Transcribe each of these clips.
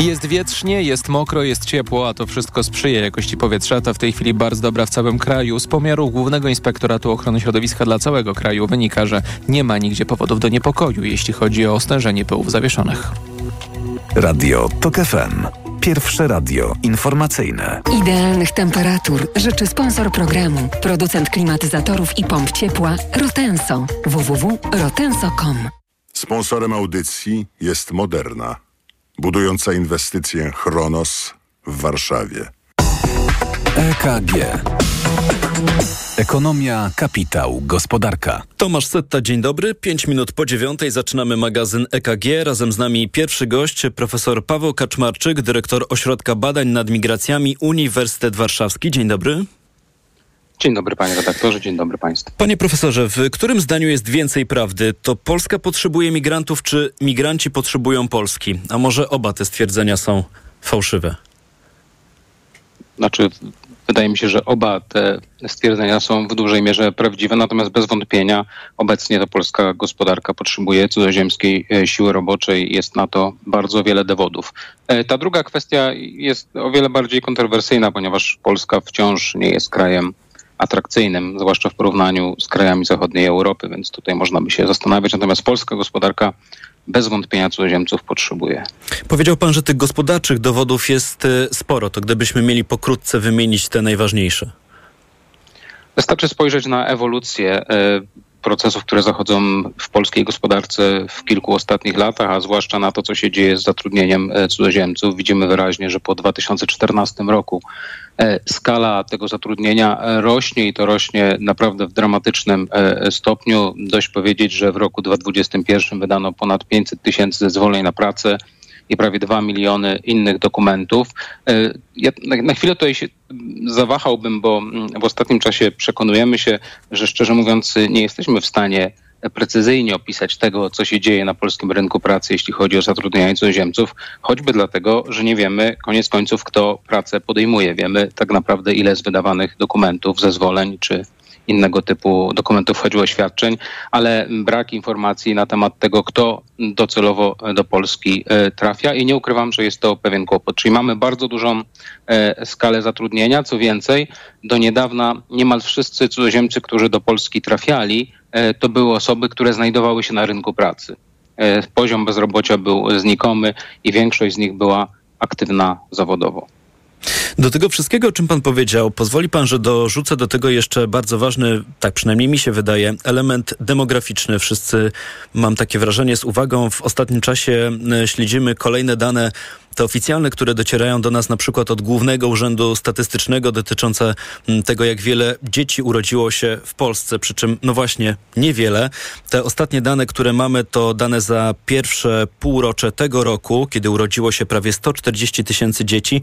Jest wietrznie, jest mokro, jest ciepło, a to wszystko sprzyja jakości powietrza. To w tej chwili bardzo dobra w całym kraju. Z pomiaru Głównego Inspektoratu Ochrony Środowiska dla całego kraju wynika, że nie ma nigdzie powodów do niepokoju, jeśli chodzi o stężenie pyłów zawieszonych. Radio TOK FM. Pierwsze radio informacyjne. Idealnych temperatur życzy sponsor programu, producent klimatyzatorów i pomp ciepła Rotenso. www.rotenso.com Sponsorem audycji jest Moderna, budująca inwestycję Chronos w Warszawie. EKG. Ekonomia, kapitał, gospodarka. Tomasz Setta, dzień dobry. Pięć minut po dziewiątej zaczynamy magazyn EKG. Razem z nami pierwszy gość, profesor Paweł Kaczmarczyk, dyrektor Ośrodka Badań nad Migracjami Uniwersytet Warszawski. Dzień dobry. Dzień dobry panie redaktorze, dzień dobry państwu. Panie profesorze, w którym zdaniu jest więcej prawdy? To Polska potrzebuje migrantów, czy migranci potrzebują Polski? A może oba te stwierdzenia są fałszywe? Znaczy, wydaje mi się, że oba te stwierdzenia są w dużej mierze prawdziwe, natomiast bez wątpienia obecnie to polska gospodarka potrzebuje cudzoziemskiej e, siły roboczej. Jest na to bardzo wiele dowodów. E, ta druga kwestia jest o wiele bardziej kontrowersyjna, ponieważ Polska wciąż nie jest krajem atrakcyjnym, zwłaszcza w porównaniu z krajami zachodniej Europy, więc tutaj można by się zastanawiać. Natomiast polska gospodarka bez wątpienia cudzoziemców potrzebuje. Powiedział pan, że tych gospodarczych dowodów jest e, sporo. To gdybyśmy mieli pokrótce wymienić te najważniejsze. Wystarczy spojrzeć na ewolucję e, procesów, które zachodzą w polskiej gospodarce w kilku ostatnich latach, a zwłaszcza na to, co się dzieje z zatrudnieniem e, cudzoziemców. Widzimy wyraźnie, że po 2014 roku skala tego zatrudnienia rośnie i to rośnie naprawdę w dramatycznym e, stopniu. Dość powiedzieć, że w roku 2021 wydano ponad 500 tysięcy zezwoleń na pracę i prawie 2 miliony innych dokumentów. Ja na chwilę tutaj się zawahałbym, bo w ostatnim czasie przekonujemy się, że szczerze mówiąc nie jesteśmy w stanie precyzyjnie opisać tego, co się dzieje na polskim rynku pracy, jeśli chodzi o zatrudnianie cudzoziemców, choćby dlatego, że nie wiemy koniec końców, kto pracę podejmuje. Wiemy tak naprawdę, ile jest wydawanych dokumentów, zezwoleń czy innego typu dokumentów chodziło świadczeń, ale brak informacji na temat tego, kto docelowo do Polski e, trafia i nie ukrywam, że jest to pewien kłopot. Czyli mamy bardzo dużą e, skalę zatrudnienia, co więcej, do niedawna niemal wszyscy cudzoziemcy, którzy do Polski trafiali, to były osoby, które znajdowały się na rynku pracy. Poziom bezrobocia był znikomy i większość z nich była aktywna zawodowo. Do tego wszystkiego, o czym pan powiedział, pozwoli pan, że dorzucę do tego jeszcze bardzo ważny, tak przynajmniej mi się wydaje, element demograficzny. Wszyscy, mam takie wrażenie, z uwagą w ostatnim czasie e, śledzimy kolejne dane te oficjalne, które docierają do nas na przykład od Głównego Urzędu Statystycznego dotyczące mm, tego, jak wiele dzieci urodziło się w Polsce, przy czym no właśnie niewiele. Te ostatnie dane, które mamy, to dane za pierwsze półrocze tego roku, kiedy urodziło się prawie 140 tysięcy dzieci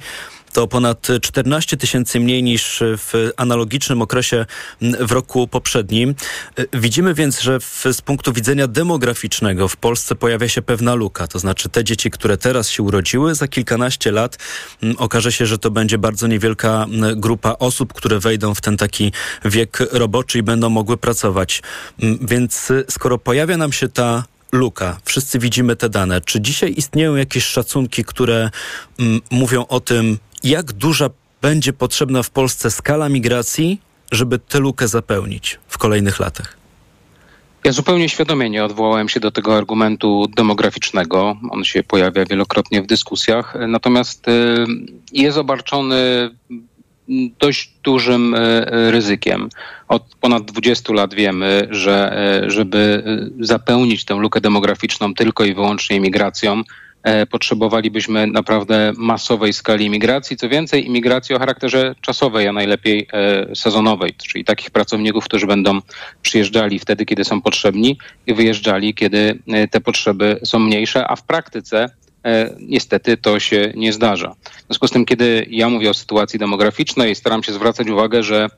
to ponad 14 tysięcy mniej niż w analogicznym okresie mm, w roku poprzednim. Widzimy więc, że w, z punktu widzenia demograficznego w Polsce pojawia się pewna luka. To znaczy te dzieci, które teraz się urodziły, za kilkanaście lat mm, okaże się, że to będzie bardzo niewielka mm, grupa osób, które wejdą w ten taki wiek roboczy i będą mogły pracować. Więc skoro pojawia nam się ta luka. Wszyscy widzimy te dane. Czy dzisiaj istnieją jakieś szacunki, które mm, mówią o tym, jak duża będzie potrzebna w Polsce skala migracji, żeby tę lukę zapełnić w kolejnych latach? Ja zupełnie świadomie nie odwołałem się do tego argumentu demograficznego. On się pojawia wielokrotnie w dyskusjach, natomiast y, jest obarczony dość dużym y, ryzykiem. Od ponad 20 lat wiemy, że y, żeby zapełnić tę lukę demograficzną tylko i wyłącznie imigracją, potrzebowalibyśmy naprawdę masowej skali imigracji. Co więcej, imigracji o charakterze czasowej, a najlepiej e, sezonowej, czyli takich pracowników, którzy będą przyjeżdżali wtedy, kiedy są potrzebni i wyjeżdżali, kiedy e, te potrzeby są mniejsze, a w praktyce niestety to się nie zdarza. W związku z tym, kiedy ja mówię o sytuacji demograficznej, staram się zwracać uwagę, że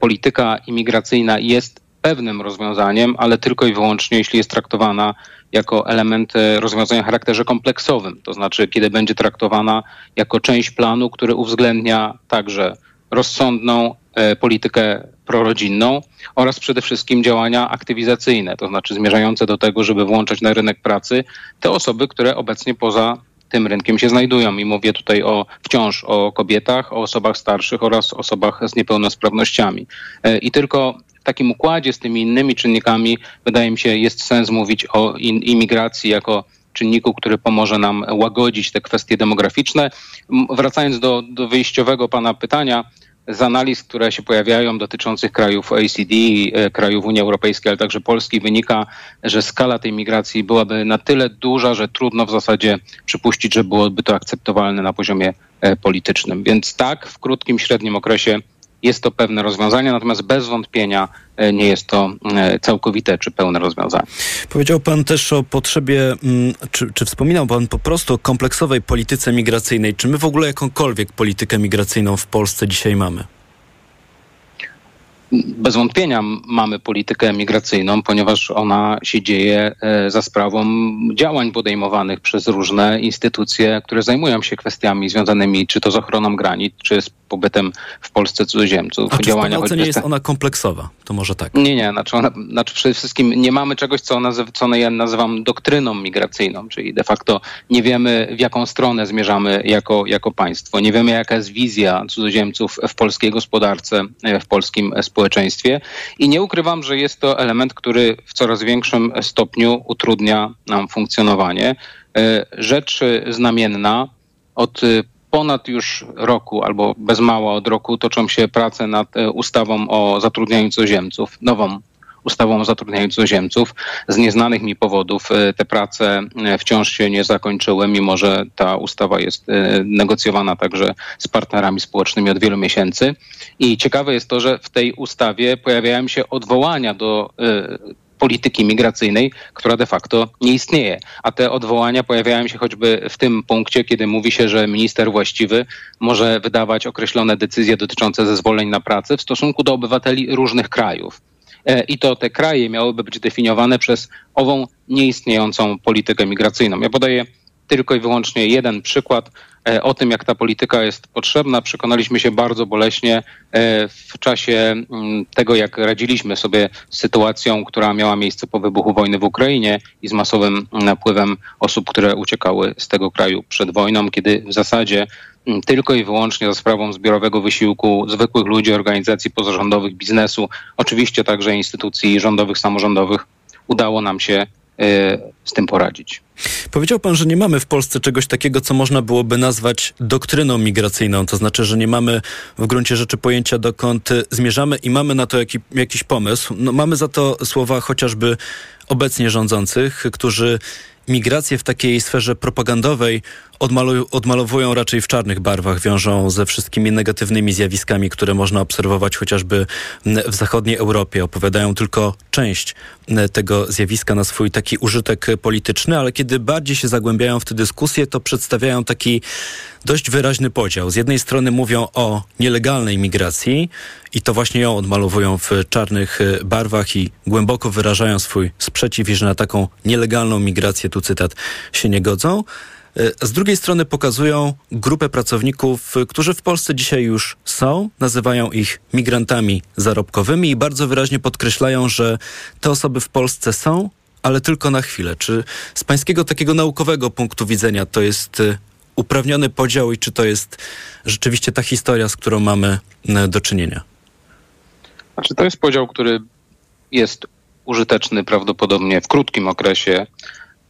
polityka imigracyjna jest pewnym rozwiązaniem, ale tylko i wyłącznie, jeśli jest traktowana jako element rozwiązania o charakterze kompleksowym, to znaczy kiedy będzie traktowana jako część planu, który uwzględnia także rozsądną politykę prorodzinną oraz przede wszystkim działania aktywizacyjne, to znaczy zmierzające do tego, żeby włączać na rynek pracy te osoby, które obecnie poza tym rynkiem się znajdują. I mówię tutaj o wciąż o kobietach, o osobach starszych oraz osobach z niepełnosprawnościami. E, I tylko takim układzie z tymi innymi czynnikami, wydaje mi się, jest sens mówić o imigracji jako czynniku, który pomoże nam łagodzić te kwestie demograficzne. Wracając do, do wyjściowego pana pytania, z analiz, które się pojawiają dotyczących krajów OECD, e, krajów Unii Europejskiej, ale także Polski, wynika, że skala tej migracji byłaby na tyle duża, że trudno w zasadzie przypuścić, że byłoby to akceptowalne na poziomie e, politycznym. Więc tak, w krótkim, średnim okresie jest to pewne rozwiązanie, natomiast bez wątpienia e, nie jest to e, całkowite czy pełne rozwiązanie. Powiedział Pan też o potrzebie, mm, czy, czy wspominał Pan po prostu o kompleksowej polityce migracyjnej. Czy my w ogóle jakąkolwiek politykę migracyjną w Polsce dzisiaj mamy? Bez wątpienia mamy politykę migracyjną, ponieważ ona się dzieje e, za sprawą działań podejmowanych przez różne instytucje, które zajmują się kwestiami związanymi czy to z ochroną granic, czy z pobytem w Polsce cudzoziemców. A czy w nie jest ona kompleksowa? To może tak. Nie, nie. Znaczy, ona, znaczy przede wszystkim nie mamy czegoś, co, nazyw, co ja nazywam doktryną migracyjną, czyli de facto nie wiemy, w jaką stronę zmierzamy jako, jako państwo. Nie wiemy, jaka jest wizja cudzoziemców w polskiej gospodarce, w polskim społeczeństwie. I nie ukrywam, że jest to element, który w coraz większym stopniu utrudnia nam funkcjonowanie. E, rzecz znamienna od ponad już roku, albo bez mała od roku, toczą się prace nad e, ustawą o zatrudnianiu cudzoziemców, nową ustawą o zatrudnianiu cudzoziemców. Z nieznanych mi powodów e, te prace e, wciąż się nie zakończyły, mimo że ta ustawa jest negocjowana także z partnerami społecznymi od wielu miesięcy. I ciekawe jest to, że w tej ustawie pojawiają się odwołania do polityki migracyjnej, która de facto nie istnieje. A te odwołania pojawiają się choćby w tym punkcie, kiedy mówi się, że minister właściwy może wydawać określone decyzje dotyczące zezwoleń na pracę w stosunku do obywateli różnych krajów. E, I to te kraje miałyby być definiowane przez ową nieistniejącą politykę migracyjną. Ja podaję tylko i wyłącznie jeden przykład e, o tym, jak ta polityka jest potrzebna. Przekonaliśmy się bardzo boleśnie e, w czasie mm, tego, jak radziliśmy sobie z sytuacją, która miała miejsce po wybuchu wojny w Ukrainie i z masowym napływem osób, które uciekały z tego kraju przed wojną, kiedy w zasadzie mm, tylko i wyłącznie za sprawą zbiorowego wysiłku zwykłych ludzi, organizacji pozarządowych, biznesu, oczywiście także instytucji rządowych, samorządowych, udało nam się z tym poradzić. Powiedział pan, że nie mamy w Polsce czegoś takiego, co można byłoby nazwać doktryną migracyjną, to znaczy, że nie mamy w gruncie rzeczy pojęcia, dokąd zmierzamy i mamy na to jaki, jakiś pomysł. No, mamy za to słowa chociażby obecnie rządzących, którzy migrację w takiej sferze propagandowej odmalowują raczej w czarnych barwach, wiążą ze wszystkimi negatywnymi zjawiskami, które można obserwować chociażby w zachodniej Europie. Opowiadają tylko część tego zjawiska na swój taki użytek polityczny, ale kiedy bardziej się zagłębiają w tę dyskusję, to przedstawiają taki dość wyraźny podział. Z jednej strony mówią o nielegalnej migracji i to właśnie ją odmalowują w czarnych barwach i głęboko wyrażają swój sprzeciw, że na taką nielegalną migrację, tu cytat, się nie godzą. Z drugiej strony pokazują grupę pracowników, którzy w Polsce dzisiaj już są, nazywają ich migrantami zarobkowymi i bardzo wyraźnie podkreślają, że te osoby w Polsce są, ale tylko na chwilę. Czy z pańskiego takiego naukowego punktu widzenia to jest y, uprawniony podział i czy to jest rzeczywiście ta historia, z którą mamy do czynienia? Znaczy, to jest podział, który jest użyteczny prawdopodobnie w krótkim okresie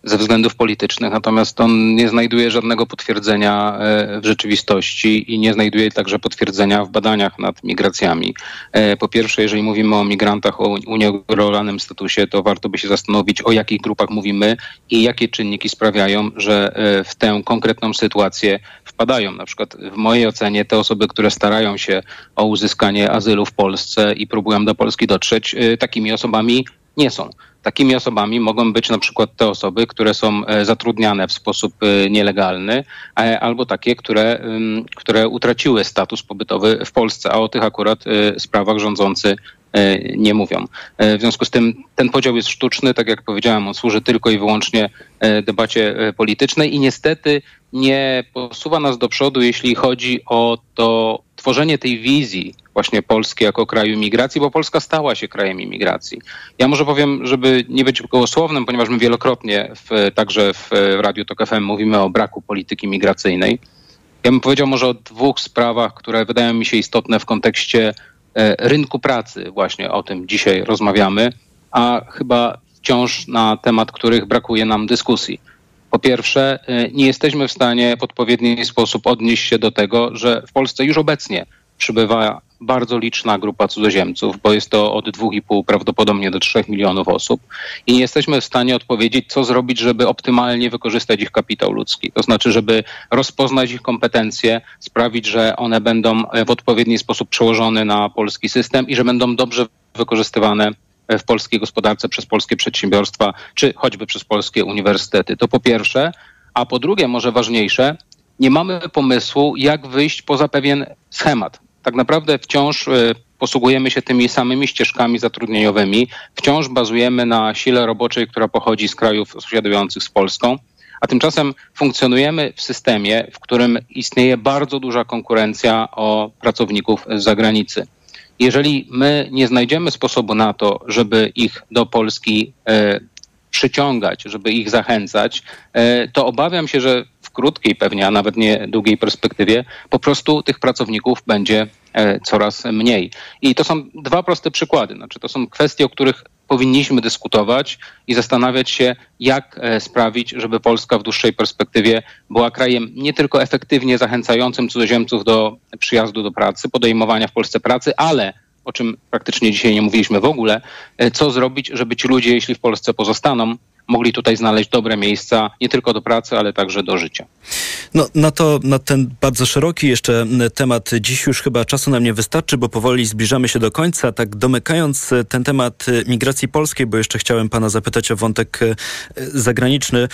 ze względów politycznych, natomiast on nie znajduje żadnego potwierdzenia e, w rzeczywistości i nie znajduje także potwierdzenia w badaniach nad migracjami. E, po pierwsze, jeżeli mówimy o migrantach o uniegrowanym statusie, to warto by się zastanowić, o jakich grupach mówimy i jakie czynniki sprawiają, że e, w tę konkretną sytuację wpadają. Na przykład w mojej ocenie te osoby, które starają się o uzyskanie azylu w Polsce i próbują do Polski dotrzeć, takimi osobami nie są. Takimi osobami mogą być na przykład te osoby, które są e, zatrudniane w sposób e, nielegalny, e, albo takie, które, które utraciły status pobytowy w Polsce, a o tych akurat sprawach rządzący nie mówią. W związku z tym ten podział jest sztuczny, tak jak powiedziałem, on służy tylko i wyłącznie debacie politycznej i niestety nie posuwa nas do przodu, jeśli chodzi o to tworzenie tej wizji właśnie Polski jako kraju imigracji, bo Polska stała się krajem imigracji. Ja może powiem, żeby nie być gołosłownym, ponieważ my wielokrotnie w, także w Radiu Tok FM mówimy o braku polityki migracyjnej. Ja bym powiedział może o dwóch sprawach, które wydają mi się istotne w kontekście e, rynku pracy. Właśnie o tym dzisiaj rozmawiamy, a chyba wciąż na temat których brakuje nam dyskusji. Po pierwsze, e, nie jesteśmy w stanie w odpowiedni sposób odnieść się do tego, że w Polsce już obecnie przybywa bardzo liczna grupa cudzoziemców, bo jest to od 2,5 prawdopodobnie do 3 milionów osób i nie jesteśmy w stanie odpowiedzieć, co zrobić, żeby optymalnie wykorzystać ich kapitał ludzki. To znaczy, żeby rozpoznać ich kompetencje, sprawić, że one będą w odpowiedni sposób przełożone na polski system i że będą dobrze wykorzystywane w polskiej gospodarce przez polskie przedsiębiorstwa, czy choćby przez polskie uniwersytety. To po pierwsze. A po drugie, może ważniejsze, nie mamy pomysłu, jak wyjść poza pewien schemat tak naprawdę wciąż e, posługujemy się tymi samymi ścieżkami zatrudnieniowymi, wciąż bazujemy na sile roboczej, która pochodzi z krajów sąsiadujących z Polską, a tymczasem funkcjonujemy w systemie, w którym istnieje bardzo duża konkurencja o pracowników z zagranicy. Jeżeli my nie znajdziemy sposobu na to, żeby ich do Polski e, przyciągać, żeby ich zachęcać, e, to obawiam się, że krótkiej pewnie, a nawet nie długiej perspektywie, po prostu tych pracowników będzie e, coraz mniej. I to są dwa proste przykłady. Znaczy, to są kwestie, o których powinniśmy dyskutować i zastanawiać się, jak e, sprawić, żeby Polska w dłuższej perspektywie była krajem nie tylko efektywnie zachęcającym cudzoziemców do przyjazdu do pracy, podejmowania w Polsce pracy, ale o czym praktycznie dzisiaj nie mówiliśmy w ogóle, e, co zrobić, żeby ci ludzie, jeśli w Polsce pozostaną, mogli tutaj znaleźć dobre miejsca nie tylko do pracy, ale także do życia. No, na to, na ten bardzo szeroki jeszcze temat dziś już chyba czasu nam nie wystarczy, bo powoli zbliżamy się do końca. Tak domykając e, ten temat e, migracji polskiej, bo jeszcze chciałem pana zapytać o wątek e, zagraniczny.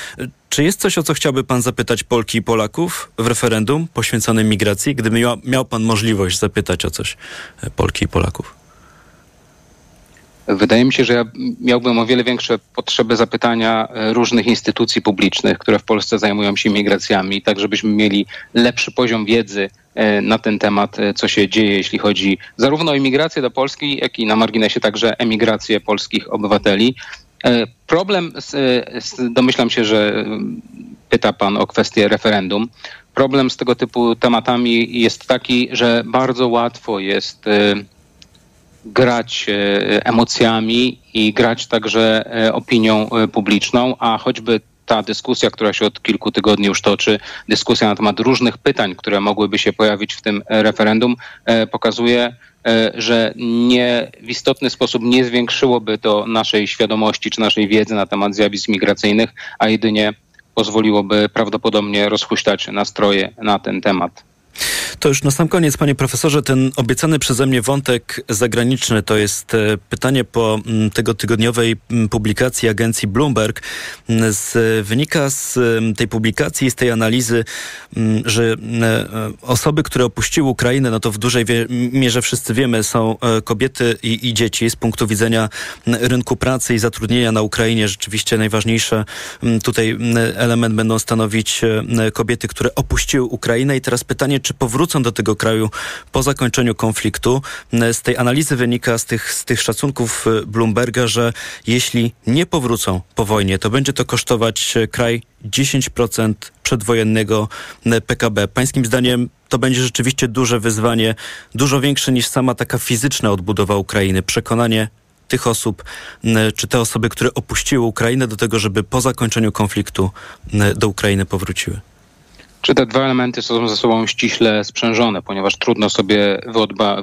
Czy jest coś, o co chciałby pan zapytać Polki i Polaków w referendum poświęconym migracji, gdyby miał, miał pan możliwość zapytać o coś Polki i Polaków? Wydaje mi się, że ja miałbym o wiele większe potrzeby zapytania e, różnych instytucji publicznych, które w Polsce zajmują się migracjami, tak żebyśmy mieli lepszy poziom wiedzy e, na ten temat, e, co się dzieje, jeśli chodzi zarówno o imigrację do Polski, jak i na marginesie także emigrację polskich obywateli. Problem, z, z, domyślam się, że pyta Pan o kwestię referendum. Problem z tego typu tematami jest taki, że bardzo łatwo jest grać e, emocjami i grać także e, opinią e, publiczną, a choćby ta dyskusja, która się od kilku tygodni już toczy, dyskusja na temat różnych pytań, które mogłyby się pojawić w tym referendum, pokazuje, że nie, w istotny sposób nie zwiększyłoby to naszej świadomości czy naszej wiedzy na temat zjawisk migracyjnych, a jedynie pozwoliłoby prawdopodobnie rozhuśtać nastroje na ten temat. To już na sam koniec, panie profesorze, ten obiecany przeze mnie wątek zagraniczny to jest e, pytanie po mm, tego tygodniowej mm, publikacji agencji Bloomberg. Mm, z, wynika z tej publikacji, z tej analizy, że e, osoby, które opuściły Ukrainę, no to w dużej mierze wszyscy wiemy, są e, kobiety i, i dzieci. Z punktu widzenia rynku pracy i zatrudnienia na Ukrainie rzeczywiście najważniejszy tutaj element będą stanowić kobiety, które opuściły Ukrainę. I teraz pytanie, czy powrócą do tego kraju po zakończeniu konfliktu. Z tej analizy wynika, z tych, z tych szacunków y, Bloomberga, że jeśli nie powrócą po wojnie, to będzie to kosztować y, kraj 10% przedwojennego PKB. Pańskim zdaniem to będzie rzeczywiście duże wyzwanie, dużo większe niż sama taka fizyczna odbudowa Ukrainy. Przekonanie tych osób, czy te osoby, które opuściły Ukrainę do tego, żeby po zakończeniu konfliktu do Ukrainy powróciły. Czy te dwa elementy są ze sobą ściśle sprzężone, ponieważ trudno sobie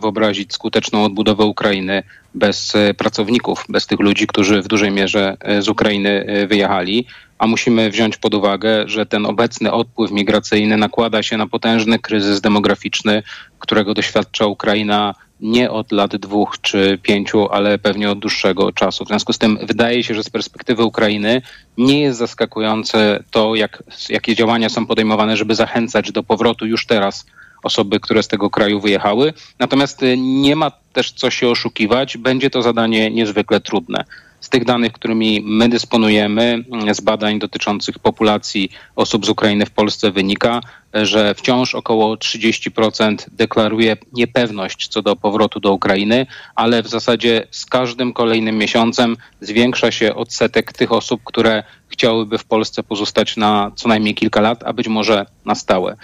wyobrazić skuteczną odbudowę Ukrainy bez e, pracowników, bez tych ludzi, którzy w dużej mierze e, z Ukrainy e, wyjechali, a musimy wziąć pod uwagę, że ten obecny odpływ migracyjny nakłada się na potężny kryzys demograficzny, którego doświadcza Ukraina nie od lat dwóch czy pięciu, ale pewnie od dłuższego czasu. W związku z tym wydaje się, że z perspektywy Ukrainy nie jest zaskakujące to, jak, jakie działania są podejmowane, żeby zachęcać do powrotu już teraz osoby, które z tego kraju wyjechały. Natomiast nie ma też co się oszukiwać, będzie to zadanie niezwykle trudne. Z tych danych, którymi my dysponujemy, z badań dotyczących populacji osób z Ukrainy w Polsce wynika, że wciąż około 30% deklaruje niepewność co do powrotu do Ukrainy, ale w zasadzie z każdym kolejnym miesiącem zwiększa się odsetek tych osób, które chciałyby w Polsce pozostać na co najmniej kilka lat, a być może na stałe.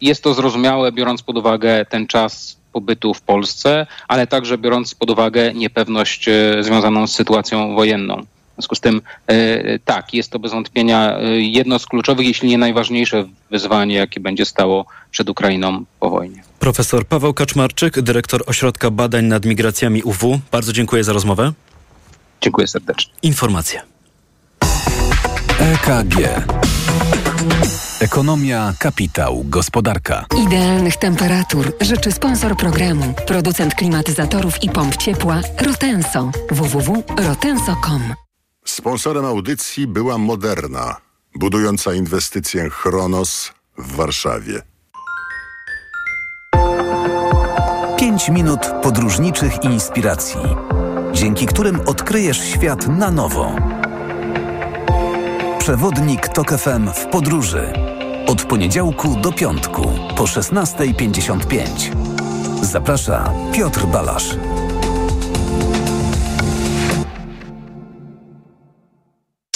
Jest to zrozumiałe, biorąc pod uwagę ten czas pobytu w Polsce, ale także biorąc pod uwagę niepewność e, związaną z sytuacją wojenną. W związku z tym e, tak, jest to bez wątpienia e, jedno z kluczowych, jeśli nie najważniejsze wyzwanie, jakie będzie stało przed Ukrainą po wojnie. Profesor Paweł Kaczmarczyk, dyrektor Ośrodka Badań nad Migracjami UW. Bardzo dziękuję za rozmowę. Dziękuję serdecznie. Informacje. EKG. Ekonomia, kapitał, gospodarka. Idealnych temperatur życzy sponsor programu, producent klimatyzatorów i pomp ciepła Rotenso. www.rotenso.com. Sponsorem audycji była Moderna, budująca inwestycję Chronos w Warszawie. 5 minut podróżniczych inspiracji, dzięki którym odkryjesz świat na nowo. Przewodnik TOK FM w podróży. Od poniedziałku do piątku po 16.55. Zaprasza Piotr Balasz.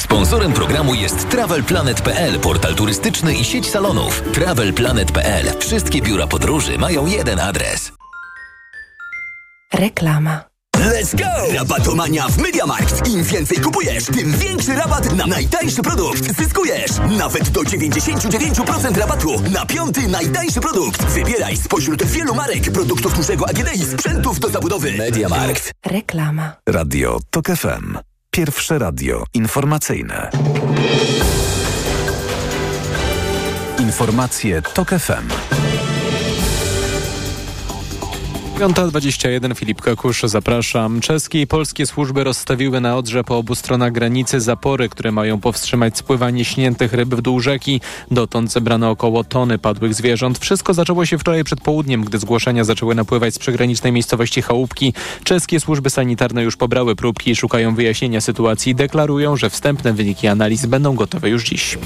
Sponsorem programu jest TravelPlanet.pl, portal turystyczny i sieć salonów. TravelPlanet.pl. Wszystkie biura podróży mają jeden adres. Reklama. Let's go! Rabatomania w MediaMarkt. Im więcej kupujesz, tym większy rabat na najtańszy produkt zyskujesz. Nawet do 99% rabatu na piąty najtańszy produkt. Wybieraj spośród wielu marek, produktów dużego AGD i sprzętów do zabudowy. MediaMarkt. Reklama. Radio TOK FM. Pierwsze radio informacyjne. Informacje TOK FM. 5.21 Filip Kakusz, zapraszam. Czeskie i polskie służby rozstawiły na Odrze po obu stronach granicy zapory, które mają powstrzymać spływanie śniętych ryb w dół rzeki. Dotąd zebrano około tony padłych zwierząt. Wszystko zaczęło się wczoraj przed południem, gdy zgłoszenia zaczęły napływać z przygranicznej miejscowości Chałupki. Czeskie służby sanitarne już pobrały próbki i szukają wyjaśnienia sytuacji. Deklarują, że wstępne wyniki analiz będą gotowe już dziś.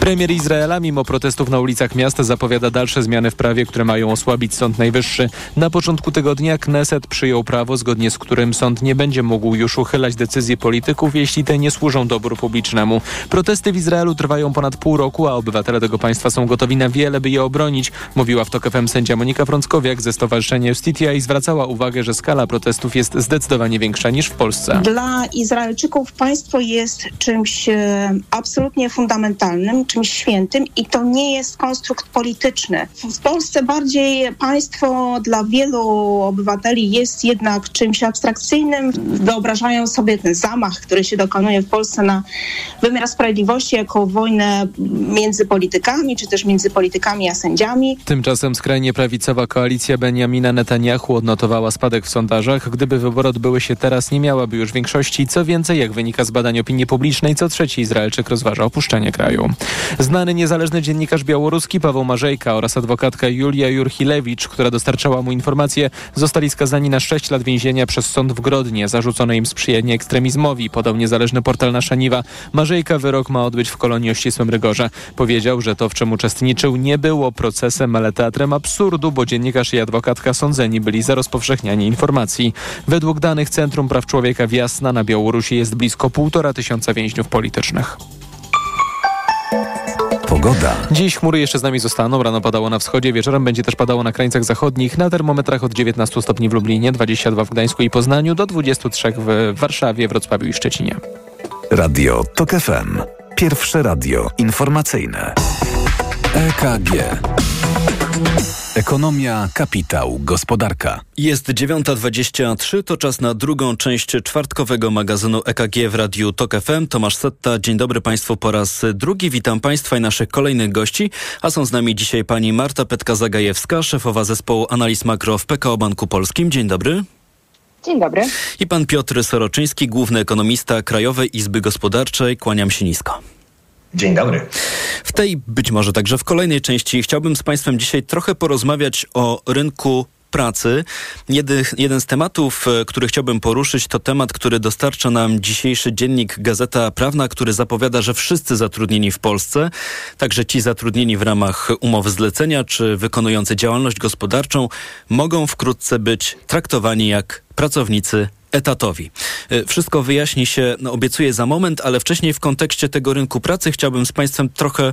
Premier Izraela, mimo protestów na ulicach miasta, zapowiada dalsze zmiany w prawie, które mają osłabić Sąd Najwyższy. Na początku tygodnia Kneset przyjął prawo, zgodnie z którym sąd nie będzie mógł już uchylać decyzji polityków, jeśli te nie służą dobru publicznemu. Protesty w Izraelu trwają ponad pół roku, a obywatele tego państwa są gotowi na wiele, by je obronić, mówiła w TOK FM sędzia Monika Frąckowiak ze Stowarzyszenia Justitia i zwracała uwagę, że skala protestów jest zdecydowanie większa niż w Polsce. Dla Izraelczyków państwo jest czymś e, absolutnie fundamentalnym, czymś świętym i to nie jest konstrukt polityczny. W Polsce bardziej państwo dla wielu obywateli jest jednak czymś abstrakcyjnym. Wyobrażają sobie ten zamach, który się dokonuje w Polsce na wymiar sprawiedliwości jako wojnę między politykami, czy też między politykami a sędziami. Tymczasem skrajnie prawicowa koalicja Benjamina Netanyahu odnotowała spadek w sondażach. Gdyby wybory odbyły się teraz, nie miałaby już większości. Co więcej, jak wynika z badań opinii publicznej, co trzeci Izraelczyk rozważa opuszczenie kraju. Znany niezależny dziennikarz białoruski Paweł Marzejka oraz adwokatka Julia Jurchilewicz, która dostarczała mu informacje, zostali skazani na 6 lat więzienia przez sąd w Grodnie. Zarzucono im sprzyjanie ekstremizmowi, podał niezależny portal Nasza Niwa. Marzejka wyrok ma odbyć w kolonii o ścisłym rygorze. Powiedział, że to, w czym uczestniczył, nie było procesem, ale teatrem absurdu, bo dziennikarz i adwokatka sądzeni byli za rozpowszechnianie informacji. Według danych Centrum Praw Człowieka w Jasna na Białorusi jest blisko półtora tysiąca więźniów politycznych. Pogoda. Dziś chmury jeszcze z nami zostaną. Rano padało na wschodzie, wieczorem będzie też padało na krańcach zachodnich. Na termometrach od 19 stopni w Lublinie, 22 w Gdańsku i Poznaniu, do 23 w Warszawie, Wrocławiu i Szczecinie. Radio TOK FM. Pierwsze radio informacyjne. EKG. Ekonomia, kapitał, gospodarka. Jest 9.23, to czas na drugą część czwartkowego magazynu EKG w Radiu TOK FM. Tomasz Setta, dzień dobry Państwu po raz drugi. Witam Państwa i naszych kolejnych gości, a są z nami dzisiaj pani Marta Petka-Zagajewska, szefowa zespołu analiz makro w PKO Banku Polskim. Dzień dobry. Dzień dobry. I pan Piotr Soroczyński, główny ekonomista Krajowej Izby Gospodarczej. Kłaniam się nisko. Dzień dobry. W tej, być może także w kolejnej części, chciałbym z Państwem dzisiaj trochę porozmawiać o rynku pracy. Jedy, jeden z tematów, e, który chciałbym poruszyć, to temat, który dostarcza nam dzisiejszy dziennik Gazeta Prawna, który zapowiada, że wszyscy zatrudnieni w Polsce, także ci zatrudnieni w ramach umów zlecenia czy wykonujący działalność gospodarczą, mogą wkrótce być traktowani jak pracownicy etatowi. E, wszystko wyjaśni się, no, obiecuję za moment, ale wcześniej w kontekście tego rynku pracy chciałbym z Państwem trochę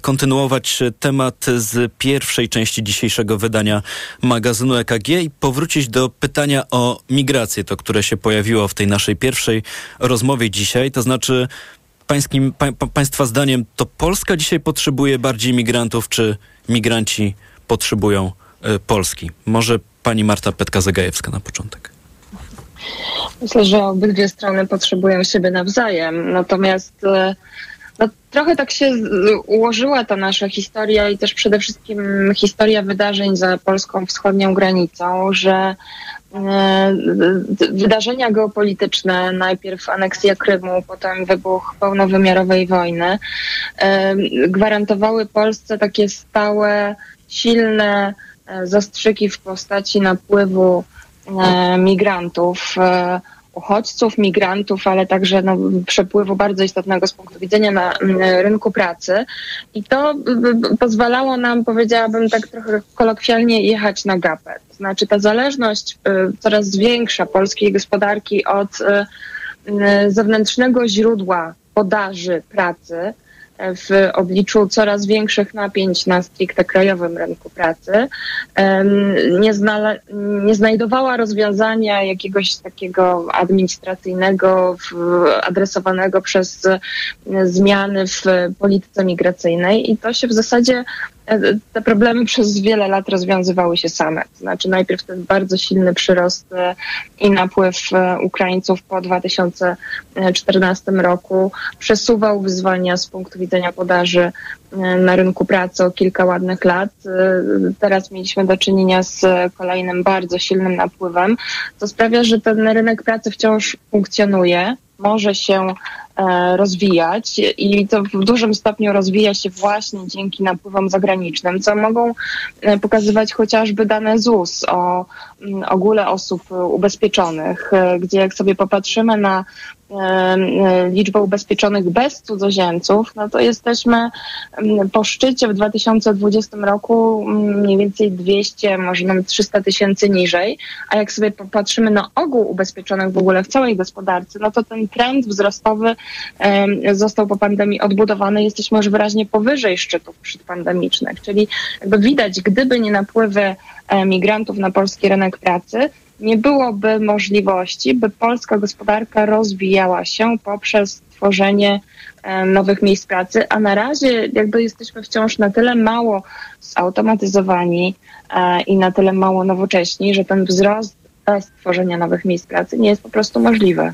kontynuować temat z pierwszej części dzisiejszego wydania magazynu EKG i powrócić do pytania o migrację, to które się pojawiło w tej naszej pierwszej rozmowie dzisiaj, to znaczy pańskim, pa, Państwa zdaniem to Polska dzisiaj potrzebuje bardziej migrantów, czy migranci potrzebują y, Polski? Może pani Marta Petka-Zagajewska na początek. Myślę, że obydwie strony potrzebują siebie nawzajem. Natomiast e, no, trochę tak się ułożyła ta nasza historia i też przede wszystkim historia wydarzeń za polską wschodnią granicą, że e, wydarzenia geopolityczne, najpierw aneksja Krymu, potem wybuch pełnowymiarowej wojny, e, gwarantowały Polsce takie stałe, silne zastrzyki w postaci napływu migrantów, e, uchodźców, migrantów, ale także no, przepływu bardzo istotnego z punktu widzenia na rynku pracy. I to pozwalało nam, powiedziałabym tak trochę kolokwialnie, jechać na gapę. To znaczy ta zależność e, coraz większa polskiej gospodarki od zewnętrznego źródła podaży pracy, w obliczu coraz większych napięć na stricte krajowym rynku pracy, nie, nie znajdowała rozwiązania jakiegoś takiego administracyjnego, adresowanego przez zmiany w polityce migracyjnej i to się w zasadzie te problemy przez wiele lat rozwiązywały się same. To znaczy najpierw ten bardzo silny przyrost e, i napływ e, Ukraińców po 2014 roku przesuwał wyzwania z punktu widzenia podaży e, na rynku pracy o kilka ładnych lat. Teraz mieliśmy do czynienia z kolejnym bardzo silnym napływem, co sprawia, że ten rynek pracy wciąż funkcjonuje, może się E, rozwijać i to w dużym stopniu rozwija się właśnie dzięki napływom zagranicznym, co mogą e, pokazywać chociażby dane ZUS o mm, ogóle osób ubezpieczonych, e, gdzie jak sobie popatrzymy na liczbę ubezpieczonych bez cudzoziemców, no to jesteśmy po szczycie w 2020 roku mm, mniej więcej 200, może nawet 300 tysięcy niżej, a jak sobie popatrzymy na ogół ubezpieczonych w ogóle w całej gospodarce, no to ten trend wzrostowy został po pandemii odbudowany. Jesteśmy już wyraźnie powyżej szczytów przedpandemicznych, czyli jakby widać, gdyby nie napływy migrantów na polski rynek pracy, nie byłoby możliwości, by polska gospodarka rozwijała się poprzez tworzenie nowych miejsc pracy, a na razie jakby jesteśmy wciąż na tyle mało zautomatyzowani e, i na tyle mało nowocześni, że ten wzrost bez tworzenia nowych miejsc pracy nie jest po prostu możliwy.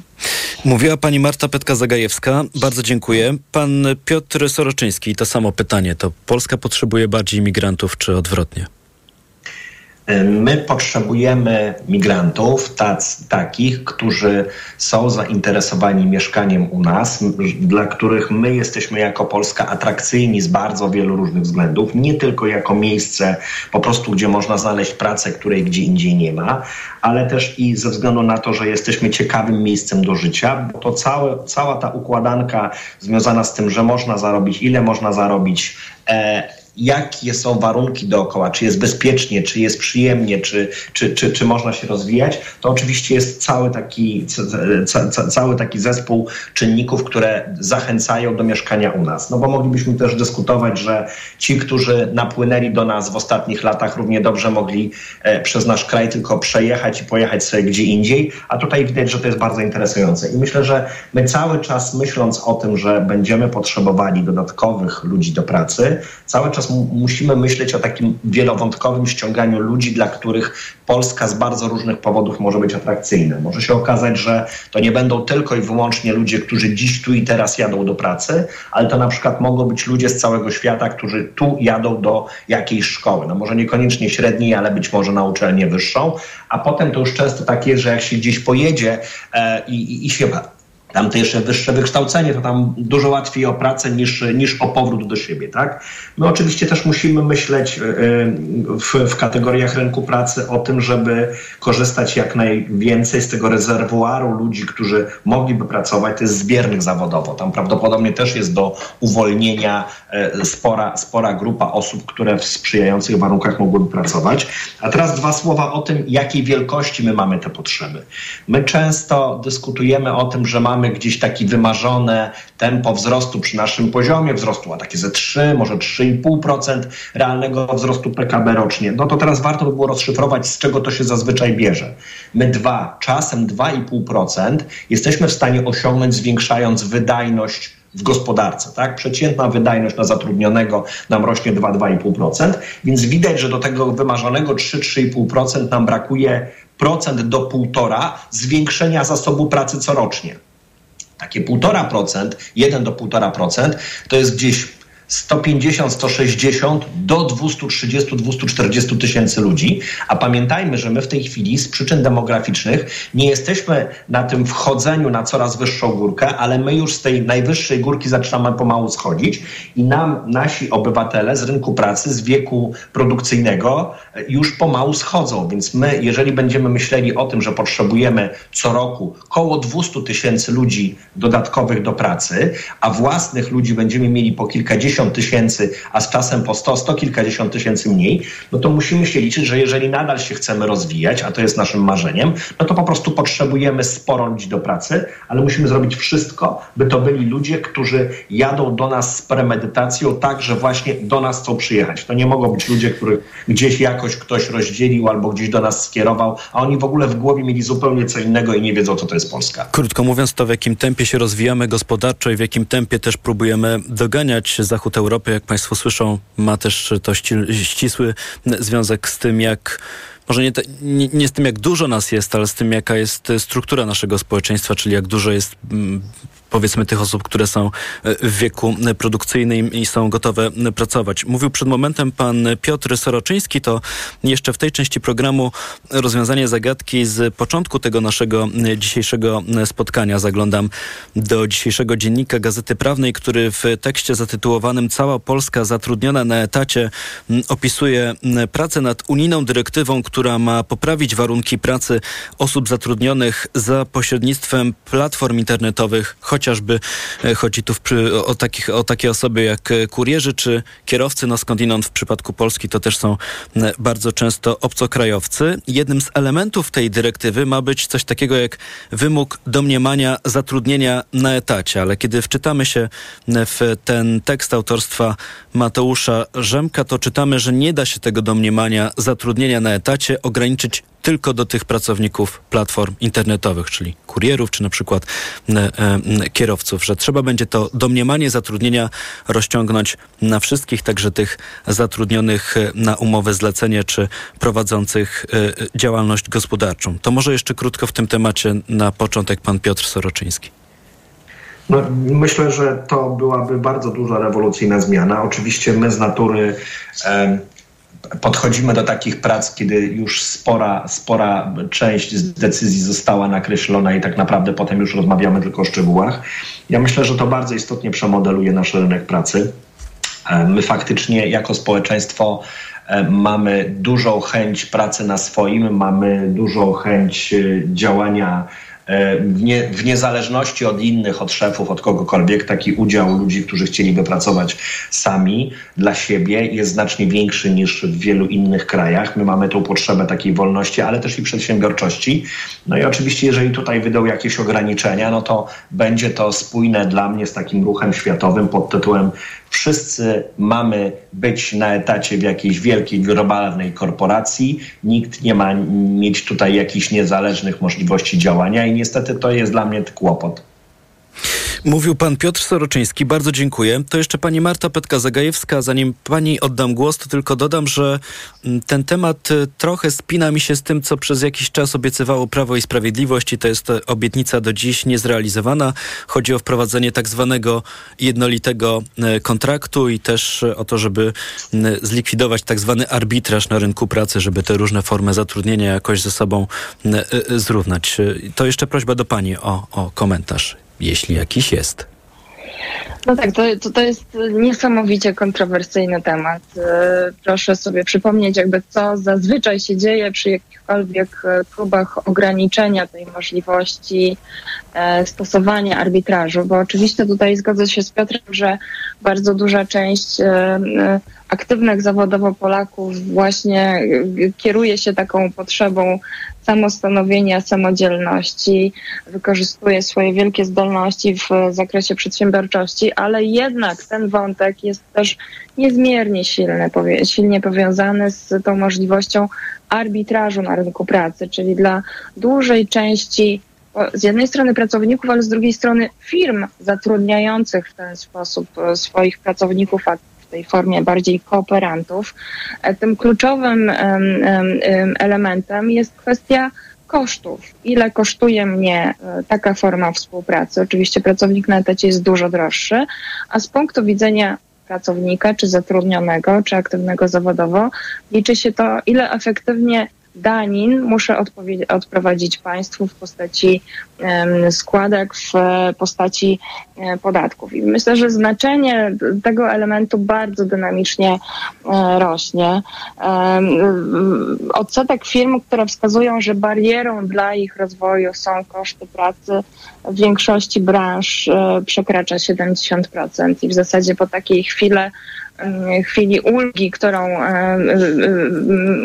Mówiła pani Marta Petka-Zagajewska. Bardzo dziękuję. Pan Piotr Soroczyński, to samo pytanie. To Polska potrzebuje bardziej imigrantów, czy odwrotnie? My potrzebujemy migrantów, tac, takich, którzy są zainteresowani mieszkaniem u nas, dla których my jesteśmy jako Polska atrakcyjni z bardzo wielu różnych względów, nie tylko jako miejsce po prostu, gdzie można znaleźć pracę, której gdzie indziej nie ma, ale też i ze względu na to, że jesteśmy ciekawym miejscem do życia, bo to całe, cała ta układanka związana z tym, że można zarobić, ile można zarobić, e, jakie są warunki dookoła, czy jest bezpiecznie, czy jest przyjemnie, czy, czy, czy, czy można się rozwijać, to oczywiście jest cały taki, ca, ca, cały taki zespół czynników, które zachęcają do mieszkania u nas. No bo moglibyśmy też dyskutować, że ci, którzy napłynęli do nas w ostatnich latach, równie dobrze mogli e, przez nasz kraj tylko przejechać i pojechać sobie gdzie indziej, a tutaj widać, że to jest bardzo interesujące. I myślę, że my cały czas myśląc o tym, że będziemy potrzebowali dodatkowych ludzi do pracy, cały czas musimy myśleć o takim wielowątkowym ściąganiu ludzi, dla których Polska z bardzo różnych powodów może być atrakcyjna. Może się okazać, że to nie będą tylko i wyłącznie ludzie, którzy dziś tu i teraz jadą do pracy, ale to na przykład mogą być ludzie z całego świata, którzy tu jadą do jakiejś szkoły. No może niekoniecznie średniej, ale być może na uczelnię wyższą, a potem to już często tak jest, że jak się gdzieś pojedzie e, i, i się tam to jeszcze wyższe wykształcenie, to tam dużo łatwiej o pracę niż, niż o powrót do siebie, tak? My oczywiście też musimy myśleć w, w kategoriach rynku pracy o tym, żeby korzystać jak najwięcej z tego rezerwuaru ludzi, którzy mogliby pracować, to jest zbiernych zawodowo. Tam prawdopodobnie też jest do uwolnienia spora, spora grupa osób, które w sprzyjających warunkach mogłyby pracować. A teraz dwa słowa o tym, jakiej wielkości my mamy te potrzeby. My często dyskutujemy o tym, że mamy gdzieś takie wymarzone tempo wzrostu przy naszym poziomie wzrostu, a takie ze 3, może 3,5% realnego wzrostu PKB rocznie. No to teraz warto by było rozszyfrować, z czego to się zazwyczaj bierze. My 2, czasem 2,5% jesteśmy w stanie osiągnąć, zwiększając wydajność w gospodarce. Tak? Przeciętna wydajność na zatrudnionego nam rośnie 2-2,5%, więc widać, że do tego wymarzonego 3-3,5% nam brakuje procent do półtora zwiększenia zasobu pracy corocznie. Takie 1,5%, 1 do 1,5% to jest gdzieś 150, 160 do 230, 240 tysięcy ludzi. A pamiętajmy, że my w tej chwili z przyczyn demograficznych nie jesteśmy na tym wchodzeniu na coraz wyższą górkę, ale my już z tej najwyższej górki zaczynamy pomału schodzić i nam nasi obywatele z rynku pracy, z wieku produkcyjnego już pomału schodzą. Więc my, jeżeli będziemy myśleli o tym, że potrzebujemy co roku około 200 tysięcy ludzi dodatkowych do pracy, a własnych ludzi będziemy mieli po kilkadziesiąt tysięcy, a z czasem po 100, 100 kilkadziesiąt tysięcy mniej, no to musimy się liczyć, że jeżeli nadal się chcemy rozwijać, a to jest naszym marzeniem, no to po prostu potrzebujemy sporo ludzi do pracy, ale musimy zrobić wszystko, by to byli ludzie, którzy jadą do nas z premedytacją, tak, że właśnie do nas chcą przyjechać. To nie mogą być ludzie, których gdzieś jakoś ktoś rozdzielił albo gdzieś do nas skierował, a oni w ogóle w głowie mieli zupełnie co innego i nie wiedzą, co to jest Polska. Krótko mówiąc, to w jakim tempie się rozwijamy gospodarczo i w jakim tempie też próbujemy doganiać Zachód Zachód Europy, jak Państwo słyszą, ma też to ścisły związek z tym, jak może nie, te, nie, nie, z tym, jak dużo nas jest, ale z tym, jaka jest struktura naszego społeczeństwa, czyli jak dużo jest mm, powiedzmy tych osób, które są e, w wieku produkcyjnym i są gotowe pracować. Mówił przed momentem pan Piotr Soroczyński, to jeszcze w tej części programu rozwiązanie zagadki z początku tego naszego dzisiejszego spotkania. Zaglądam do dzisiejszego dziennika Gazety Prawnej, który w tekście zatytułowanym Cała Polska zatrudniona na etacie opisuje pracę nad unijną dyrektywą, która ma poprawić warunki pracy osób zatrudnionych za pośrednictwem platform internetowych, chociażby e, chodzi tu o, takich, o takie osoby jak e, kurierzy czy kierowcy, no skądinąd w przypadku Polski to też są bardzo często obcokrajowcy. Jednym z elementów tej dyrektywy ma być coś takiego jak wymóg domniemania zatrudnienia na etacie, ale kiedy wczytamy się w ten tekst autorstwa Mateusza Rzemka, to czytamy, że nie da się tego domniemania zatrudnienia na etacie ograniczyć tylko do tych pracowników platform internetowych, czyli kurierów, czy na przykład e, e, kierowców, że trzeba będzie to domniemanie zatrudnienia rozciągnąć na wszystkich, także tych zatrudnionych e, na umowę zlecenie, czy prowadzących działalność gospodarczą. To może jeszcze krótko w tym temacie na początek pan Piotr Soroczyński. No, myślę, że to byłaby bardzo duża rewolucyjna zmiana. Oczywiście my z natury e, podchodzimy do takich prac, kiedy już spora, spora część z decyzji została nakreślona i tak naprawdę potem już rozmawiamy tylko o szczegółach. Ja myślę, że to bardzo istotnie przemodeluje nasz rynek pracy. E, my faktycznie jako społeczeństwo e, mamy dużą chęć pracy na swoim, mamy dużą chęć e, działania w, nie, w, niezależności od innych, od szefów, od kogokolwiek, taki udział ludzi, którzy chcieliby pracować sami dla siebie jest znacznie większy niż w wielu innych krajach. My mamy tą potrzebę takiej wolności, ale też i przedsiębiorczości. No i oczywiście, jeżeli tutaj wydą jakieś ograniczenia, no to będzie to spójne dla mnie z takim ruchem światowym pod tytułem Wszyscy mamy być na etacie w jakiejś wielkiej, globalnej korporacji. Nikt nie ma mieć tutaj jakichś niezależnych możliwości działania i niestety to jest dla mnie kłopot. Mówił pan Piotr Soroczyński, bardzo dziękuję. To jeszcze pani Marta Petka-Zagajewska. Zanim pani oddam głos, to tylko dodam, że mm, ten temat y, trochę spina mi się z tym, co przez jakiś czas obiecywało Prawo i Sprawiedliwość i to jest obietnica do dziś niezrealizowana. Chodzi o wprowadzenie tak zwanego jednolitego y, kontraktu i też o to, żeby zlikwidować tak zwany arbitraż na rynku pracy, żeby te różne formy zatrudnienia jakoś ze sobą zrównać. To jeszcze prośba do pani o, o komentarz. Jeśli jakiś jest? No tak, to, to, to jest niesamowicie kontrowersyjny temat. E, proszę sobie przypomnieć, jakby co zazwyczaj się dzieje przy jakichkolwiek e, próbach ograniczenia tej możliwości e, stosowania arbitrażu, bo oczywiście tutaj zgodzę się z Piotrem, że bardzo duża część aktywnych zawodowo Polaków właśnie kieruje się taką potrzebą samostanowienia, samodzielności, wykorzystuje swoje wielkie zdolności w zakresie przedsiębiorczości, ale jednak ten wątek jest też niezmiernie silny, silnie powiązany z tą możliwością arbitrażu na rynku pracy, czyli dla dużej części z jednej strony pracowników, ale z drugiej strony firm zatrudniających w ten sposób e, swoich pracowników, a tej formie bardziej kooperantów. E, tym kluczowym elementem jest kwestia kosztów. Ile kosztuje mnie e, taka forma współpracy? Oczywiście pracownik na etacie jest dużo droższy, a z punktu widzenia pracownika, czy zatrudnionego, czy aktywnego zawodowo, liczy się to, ile efektywnie danin muszę odprowadzić państwu w postaci składek, w postaci um, podatków. I myślę, że znaczenie tego elementu bardzo dynamicznie um, rośnie. Odsetek firm, które wskazują, że barierą dla ich rozwoju są koszty pracy, w większości branż e, przekracza 70% i w zasadzie po takiej chwili chwili ulgi, którą e, e,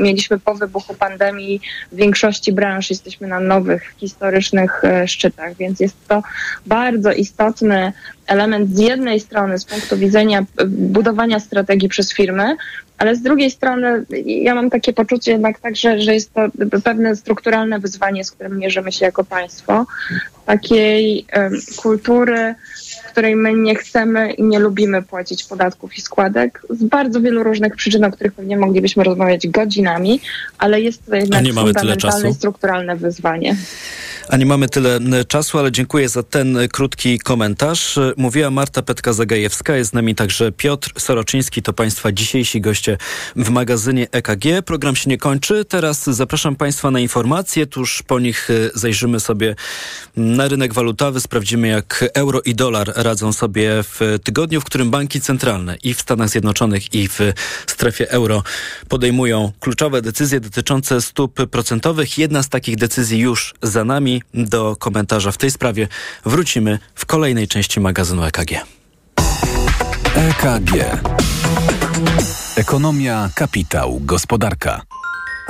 mieliśmy po wybuchu pandemii w większości branż jesteśmy na nowych historycznych e, szczytach, więc jest to bardzo istotny element z jednej strony z punktu widzenia budowania strategii przez firmy, ale z drugiej strony ja mam takie poczucie jednak także, że jest to pewne strukturalne wyzwanie, z którym mierzymy się jako państwo, takiej kultury której my nie chcemy i nie lubimy płacić podatków i składek z bardzo wielu różnych przyczyn, o których pewnie moglibyśmy rozmawiać godzinami, ale jest to jednak fundamentalne i strukturalne wyzwanie. A nie mamy tyle czasu, ale dziękuję za ten krótki komentarz. Mówiła Marta Petka-Zagajewska, jest z nami także Piotr Soroczyński, to Państwa dzisiejsi goście w magazynie EKG. Program się nie kończy. Teraz zapraszam Państwa na informacje. Tuż po nich e, zajrzymy sobie na rynek walutowy, sprawdzimy jak euro i dolar radzą sobie w tygodniu, w którym banki centralne i w Stanach Zjednoczonych i w strefie euro podejmują kluczowe decyzje dotyczące stóp procentowych. Jedna z takich decyzji już za nami do komentarza w tej sprawie wrócimy w kolejnej części magazynu EKG. EKG. Ekonomia, kapitał, gospodarka.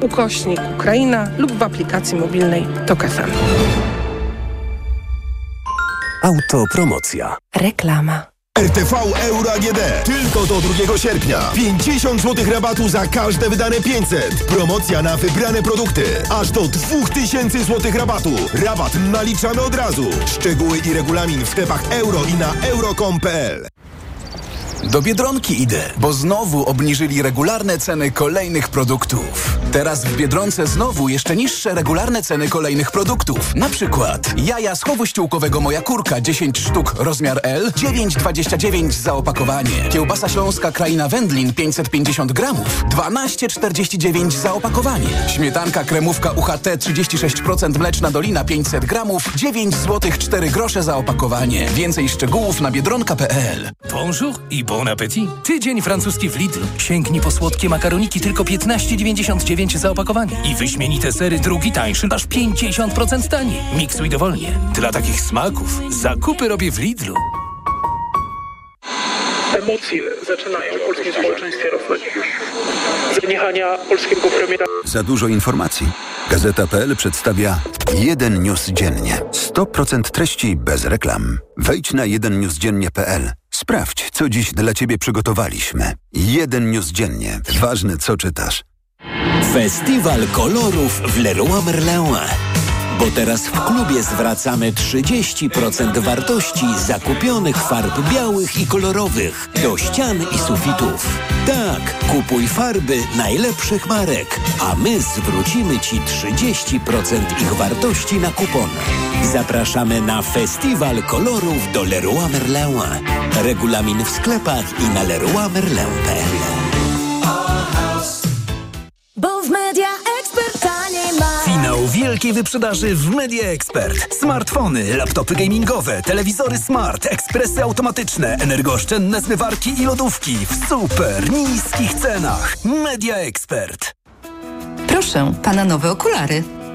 ukośnik Ukraina lub w aplikacji mobilnej TOK FM. Autopromocja. Reklama. RTV Euro AGD. Tylko do 2 sierpnia. 50 zł rabatu za każde wydane 500. Promocja na wybrane produkty. Aż do 2000 zł rabatu. Rabat naliczamy od razu. Szczegóły i regulamin w sklepach euro i na euro.com.pl. Do Biedronki idę, bo znowu obniżyli regularne ceny kolejnych produktów. Teraz w Biedronce znowu jeszcze niższe regularne ceny kolejnych produktów. Na przykład jaja z chowu ściółkowego Moja Kurka 10 sztuk rozmiar L 9,29 za opakowanie. Kiełbasa śląska Kraina Wędlin 550 gramów 12,49 za opakowanie. Śmietanka kremówka UHT 36% mleczna dolina 500 gramów 9 zł 4 grosze za opakowanie. Więcej szczegółów na biedronka.pl Bonjour i bon appétit. Tydzień francuski w Lidl. Sięgnij po słodkie makaroniki tylko 15,99 za opakowanie. I wyśmienite sery drugi tańszy, aż 50% taniej. Miksuj dowolnie. Dla takich smaków zakupy robię w Lidlu. Emocje zaczynają w polskim społeczeństwie rosnąć. Zaniechania polskiego premiera. Za dużo informacji. Gazeta.pl przedstawia jeden news dziennie. 100% treści bez reklam. Wejdź na jedennewsdziennie.pl. Sprawdź, co dziś dla Ciebie przygotowaliśmy. Jeden news dziennie. Ważne, co czytasz. Festiwal kolorów w Leroy Merlin. Bo teraz w klubie zwracamy 30% wartości zakupionych farb białych i kolorowych do ścian i sufitów. Tak, kupuj farby najlepszych marek, a my zwrócimy Ci 30% ich wartości na kupon. Zapraszamy na Festiwal Kolorów do Leroy Merlin. Regulamin w sklepach i na leroymerlin.pl wielkiej wyprzedaży w Media Expert. Smartfony, laptopy gamingowe, telewizory smart, ekspresy automatyczne, energooszczędne zmywarki i lodówki w super niskich cenach. Media Expert. Proszę, pana nowe okulary.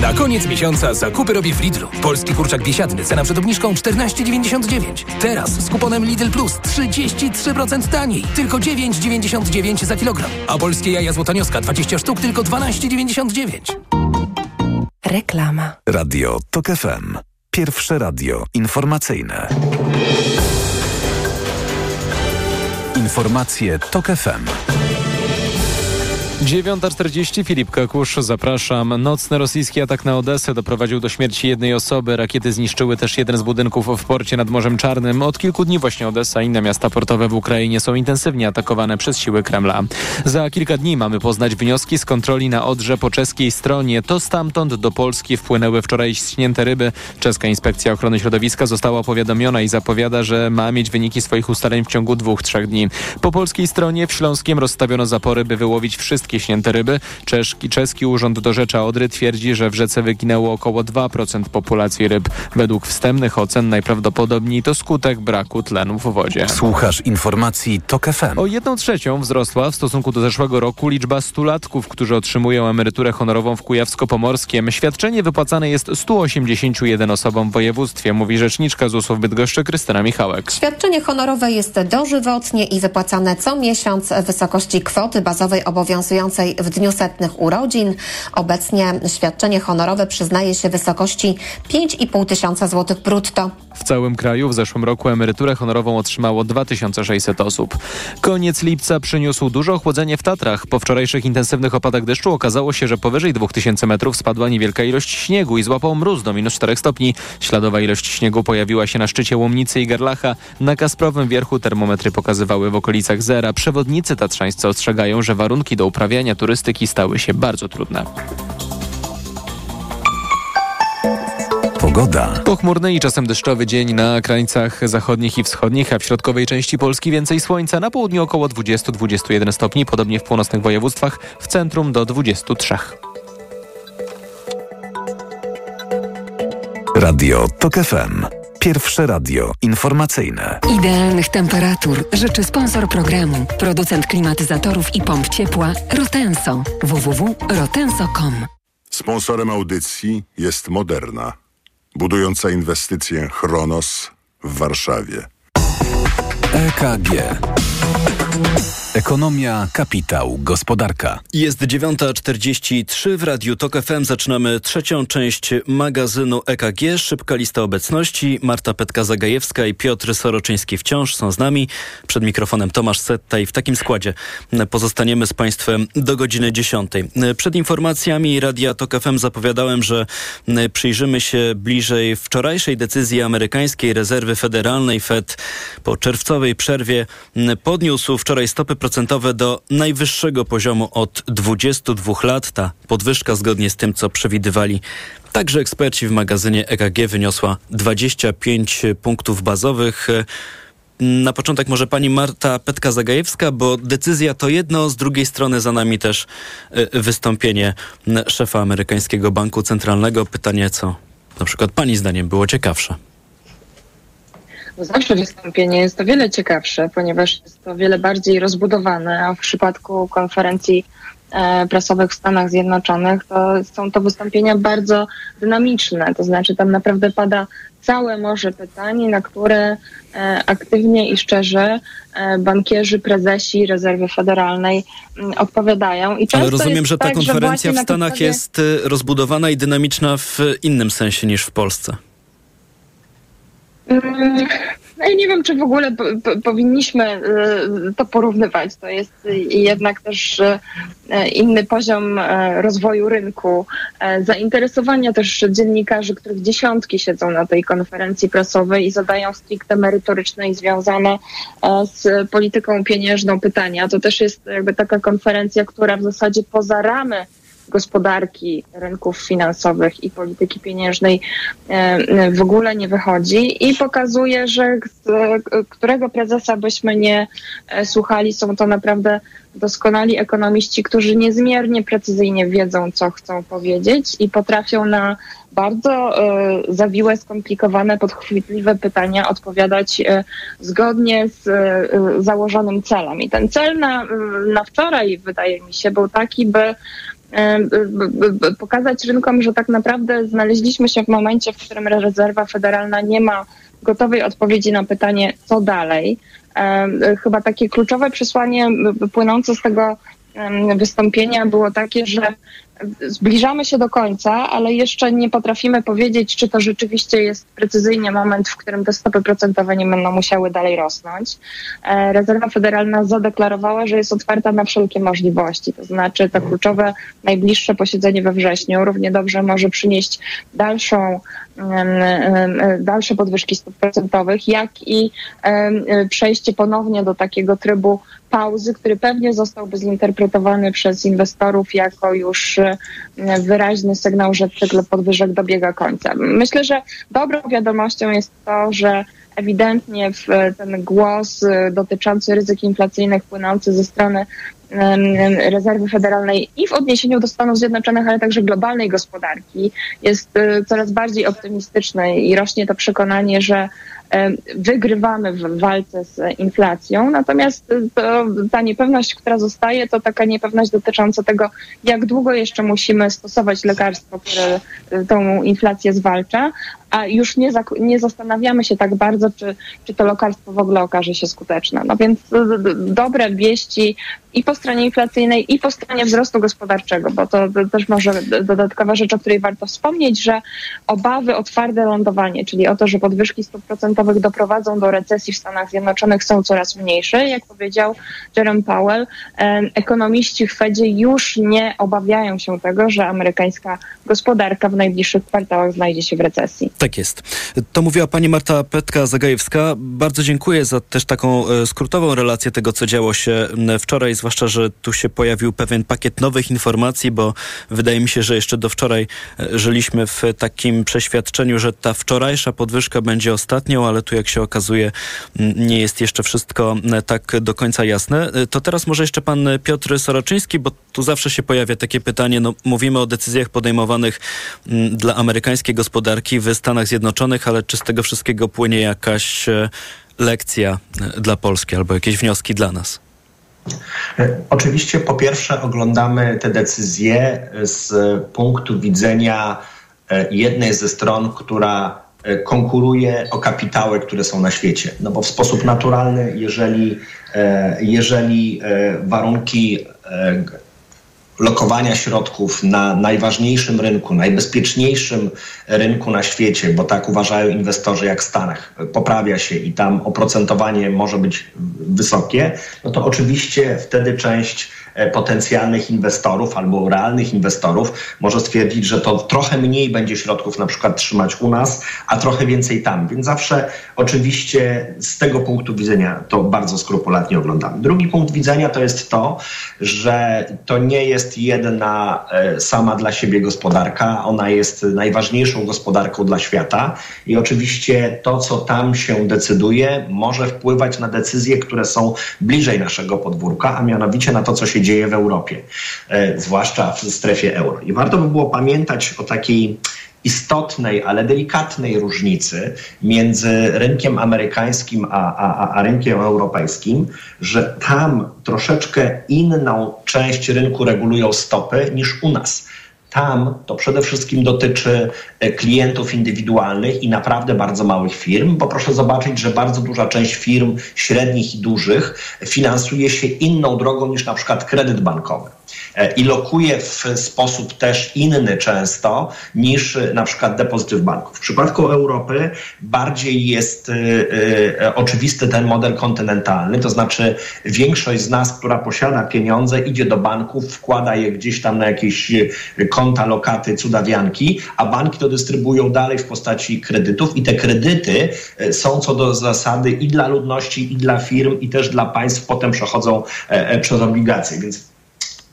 Na koniec miesiąca zakupy robię w Lidlu. Polski kurczak biesiadny, cena przed obniżką 14,99. Teraz z kuponem Lidl Plus 33% taniej. Tylko 9,99 za kilogram. A polskie jaja złotonioska 20 sztuk tylko 12,99. Reklama. Radio TOK FM. Pierwsze radio informacyjne. Informacje TOK FM. 9.40 Filip Kakusz, zapraszam. Nocny rosyjski atak na Odesę doprowadził do śmierci jednej osoby. Rakiety zniszczyły też jeden z budynków w porcie nad Morzem Czarnym. Od kilku dni właśnie Odessa i inne miasta portowe w Ukrainie są intensywnie atakowane przez siły Kremla. Za kilka dni mamy poznać wnioski z kontroli na Odrze po czeskiej stronie. To stamtąd do Polski wpłynęły wczoraj śnięte ryby. Czeska Inspekcja Ochrony Środowiska została powiadomiona i zapowiada, że ma mieć wyniki swoich ustaleń w ciągu dwóch, trzech dni. Po polskiej stronie w Śląskiem rozstawiono zapory, by wyłowić wszystkie wszystkie śnięte ryby. Czeski, czeski Urząd do Rzecza Odry twierdzi, że w rzece wyginęło około 2% populacji ryb. Według wstępnych ocen najprawdopodobniej to skutek braku tlenu w wodzie. Słuchasz informacji TOK FM. O jedną trzecią wzrosła w stosunku do zeszłego roku liczba stulatków, którzy otrzymują emeryturę honorową w Kujawsko-Pomorskiem. Świadczenie wypłacane jest 181 osobom w województwie, mówi rzeczniczka ZUS-u w Bydgoszczy Krystyna Michałek. Świadczenie honorowe jest dożywotnie i wypłacane co miesiąc w wysokości kwoty bazowej obowiązującej w dniu setnych urodzin. Obecnie świadczenie honorowe przyznaje się w wysokości 5,5 tysiąca złotych brutto. W całym kraju w zeszłym roku emeryturę honorową otrzymało 2600 osób. Koniec lipca przyniósł duże ochłodzenie w Tatrach. Po wczorajszych intensywnych opadach deszczu okazało się, że powyżej 2000 metrów spadła niewielka ilość śniegu i złapał mróz do minus 4 stopni. Śladowa ilość śniegu pojawiła się na szczycie Łomnicy i Garlacha. Na Kasprowym wierchu termometry pokazywały w okolicach zera. Przewodnicy tatrzańscy ostrzegają, że warunki do uprawiania turystyki stały się bardzo trudne. Pogoda. Pochmurny i czasem deszczowy dzień na krańcach zachodnich i wschodnich, a w środkowej części Polski więcej słońca. Na południu około 20-21 stopni, podobnie w północnych województwach, w centrum do 23. Radio TOK FM. Pierwsze radio informacyjne. Idealnych temperatur życzy sponsor programu, producent klimatyzatorów i pomp ciepła Rotenso. www.rotenso.com. Sponsorem audycji jest Moderna, budująca inwestycję Chronos w Warszawie. EKG. Ekonomia, kapitał, gospodarka. Jest 9.43 w Radiu TOK FM. Zaczynamy trzecią część magazynu EKG. Szybka lista obecności. Marta Petka-Zagajewska i Piotr Soroczyński wciąż są z nami. Przed mikrofonem Tomasz Setta i w takim składzie pozostaniemy z Państwem do godziny 10. Przed informacjami Radia TOK FM zapowiadałem, że przyjrzymy się bliżej wczorajszej decyzji amerykańskiej rezerwy federalnej Fed po czerwcowej przerwie podniósł wczoraj stopy procentowe do najwyższego poziomu od 22 lat. Ta podwyżka zgodnie z tym, co przewidywali także eksperci w magazynie EKG wyniosła 25 punktów bazowych. Na początek może pani Marta Petka-Zagajewska, bo decyzja to jedno, z drugiej strony za nami też wystąpienie szefa amerykańskiego banku centralnego. Pytanie, co na przykład pani zdaniem było ciekawsze? Bo zawsze wystąpienie jest o wiele ciekawsze, ponieważ jest to wiele bardziej rozbudowane, a w przypadku konferencji e, prasowych w Stanach Zjednoczonych to są to wystąpienia bardzo dynamiczne, to znaczy tam naprawdę pada całe morze pytań, na które e, aktywnie i szczerze e, bankierzy, prezesi rezerwy federalnej m, odpowiadają. I Ale rozumiem, że ta tak, konferencja właśnie w na Stanach podstawie- jest y, rozbudowana i dynamiczna w innym sensie niż w Polsce. Mm, No i nie wiem, czy w ogóle po, po, powinniśmy y, to porównywać. To jest y, jednak też y, inny poziom rozwoju rynku, y, zainteresowania też dziennikarzy, których dziesiątki siedzą na tej konferencji prasowej i zadają stricte merytoryczne i związane y, z polityką pieniężną pytania. To też jest jakby taka konferencja, która w zasadzie poza ramy gospodarki, rynków finansowych i polityki pieniężnej w ogóle nie wychodzi i pokazuje, że którego prezesa byśmy nie e, słuchali, są to naprawdę doskonali ekonomiści, którzy niezmiernie precyzyjnie wiedzą, co chcą powiedzieć i potrafią na bardzo e, zawiłe, skomplikowane, podchwytliwe pytania odpowiadać e, zgodnie z założonym celem. I ten cel na, na wczoraj, wydaje mi się, był taki, by pokazać rynkom, że tak naprawdę znaleźliśmy się w momencie, w którym rezerwa federalna nie ma gotowej odpowiedzi na pytanie, co dalej. E, Chyba takie kluczowe przesłanie płynące z tego wystąpienia było takie, że zbliżamy się do końca, ale jeszcze nie potrafimy powiedzieć, czy to rzeczywiście jest precyzyjnie moment, w którym te stopy procentowe nie będą musiały dalej rosnąć. E, Rezerwa Federalna zadeklarowała, że jest otwarta na wszelkie możliwości, to znaczy to kluczowe najbliższe posiedzenie we wrześniu równie dobrze może przynieść dalszą dalsze podwyżki stóp procentowych, jak i przejście ponownie do takiego trybu pauzy, który pewnie zostałby zinterpretowany przez inwestorów jako już e, wyraźny sygnał, że cykl podwyżek dobiega końca. Myślę, że dobrą wiadomością jest to, że ewidentnie w ten głos e, dotyczący ryzyk inflacyjnych płynący ze strony rezerwy federalnej i w odniesieniu do Stanów Zjednoczonych, ale także globalnej gospodarki jest e, coraz bardziej optymistyczny i rośnie to przekonanie, że e, wygrywamy w walce z inflacją, natomiast to, ta niepewność, która zostaje, to taka niepewność dotycząca tego, jak długo jeszcze musimy stosować lekarstwo, które tą inflację zwalcza, a już nie, nie zastanawiamy się tak bardzo, czy, czy to lekarstwo w ogóle okaże się skuteczne. No więc dobre wieści i po stronie inflacyjnej, i po stronie wzrostu gospodarczego, bo to, też może dodatkowa rzecz, o której warto wspomnieć, że obawy o twarde lądowanie, czyli o to, że podwyżki stóp procentowych doprowadzą do recesji w Stanach Zjednoczonych są coraz mniejsze. Jak powiedział Jerome Powell, ekonomiści w Fedzie już nie obawiają się tego, że amerykańska gospodarka w najbliższych kwartałach znajdzie się w recesji. Tak jest. To mówiła pani Marta Petka-Zagajewska. Bardzo dziękuję za też taką e, skrótową relację tego, co działo się wczoraj, zwłaszcza, że tu się pojawił pewien pakiet nowych informacji, bo wydaje mi się, że jeszcze do wczoraj e, żyliśmy w takim przeświadczeniu, że ta wczorajsza podwyżka będzie ostatnią, ale tu jak się okazuje nie jest jeszcze wszystko tak do końca jasne. E, To teraz może jeszcze pan Piotr Soroczyński, bo tu zawsze się pojawia takie pytanie, no mówimy o decyzjach podejmowanych dla amerykańskiej gospodarki Stanach Zjednoczonych, ale czy z tego wszystkiego płynie jakaś e, lekcja e, dla Polski albo jakieś wnioski dla nas? E, Oczywiście po pierwsze oglądamy te decyzje z punktu widzenia jednej ze stron, która konkuruje o kapitały, które są na świecie. No bo w sposób naturalny, jeżeli, jeżeli warunki lokowania środków na najważniejszym rynku, najbezpieczniejszym rynku na świecie, bo tak uważają inwestorzy jak w Stanach, poprawia się i tam oprocentowanie może być wysokie, no to oczywiście wtedy część potencjalnych inwestorów albo realnych inwestorów może stwierdzić, że to trochę mniej będzie środków na przykład trzymać u nas, a trochę więcej tam. Więc zawsze oczywiście z tego punktu widzenia to bardzo skrupulatnie oglądamy. Drugi punkt widzenia to jest to, że to nie jest jedna e, sama dla siebie gospodarka, ona jest najważniejszą gospodarką dla świata i oczywiście to, co tam się decyduje, może wpływać na decyzje, które są bliżej naszego podwórka, a mianowicie na to, co się dzieje w Europie, e, zwłaszcza w strefie euro. I warto by było pamiętać o takiej istotnej, ale delikatnej różnicy między rynkiem amerykańskim a, a, a rynkiem europejskim, że tam troszeczkę inną część rynku regulują stopy niż u nas tam to przede wszystkim dotyczy e, klientów indywidualnych i naprawdę bardzo małych firm, bo proszę zobaczyć, że bardzo duża część firm średnich i dużych finansuje się inną drogą niż na przykład kredyt bankowy. E, i lokuje w sposób też inny często niż e, na przykład depozyty w banku. W przypadku Europy bardziej jest e, oczywisty ten model kontynentalny, to znaczy większość z nas, która posiada pieniądze, idzie do banków, wkłada je gdzieś tam na jakieś konta, lokaty, cudawianki, a banki to dystrybuują dalej w postaci kredytów i te kredyty są co do zasady i dla ludności, i dla firm, i też dla państw potem przechodzą przez obligacje. Więc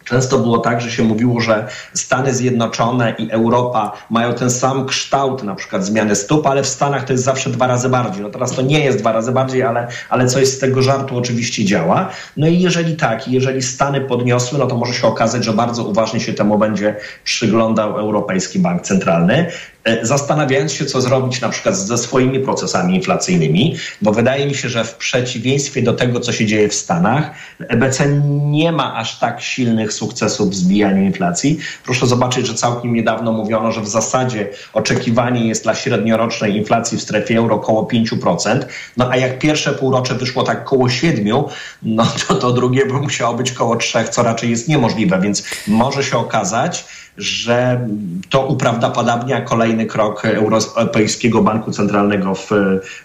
Często było tak, że się mówiło, że Stany Zjednoczone i Europa mają ten sam kształt na przykład zmiany stóp, ale w Stanach to jest zawsze dwa razy bardziej. No teraz to nie jest dwa razy bardziej, ale, ale coś z tego żartu oczywiście działa. No i jeżeli tak, jeżeli Stany podniosły, no to może się okazać, że bardzo uważnie się temu będzie przyglądał Europejski Bank Centralny. E, zastanawiając się, co zrobić na przykład ze swoimi procesami inflacyjnymi, bo wydaje mi się, że w przeciwieństwie do tego, co się dzieje w Stanach, EBC nie ma aż tak silnych sukcesów w zbijaniu inflacji. Proszę zobaczyć, że całkiem niedawno mówiono, że w zasadzie oczekiwanie jest dla średniorocznej inflacji w strefie euro około 5%, no a jak pierwsze półrocze wyszło tak koło 7%, no to to drugie by musiało być koło 3%, co raczej jest niemożliwe, więc może się okazać, że to uprawdopodobnia kolejny krok Europejskiego Banku Centralnego w,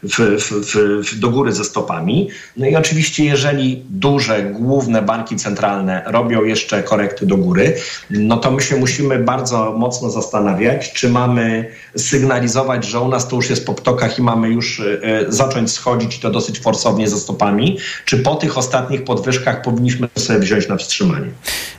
w, w, do góry ze stopami. No i oczywiście, jeżeli duże, główne banki centralne robią jeszcze korekty do góry, no to my się musimy bardzo mocno zastanawiać, czy mamy sygnalizować, że u nas to już jest po ptokach i mamy już e, zacząć schodzić to dosyć forsownie ze stopami, czy po tych ostatnich podwyżkach powinniśmy sobie wziąć na wstrzymanie.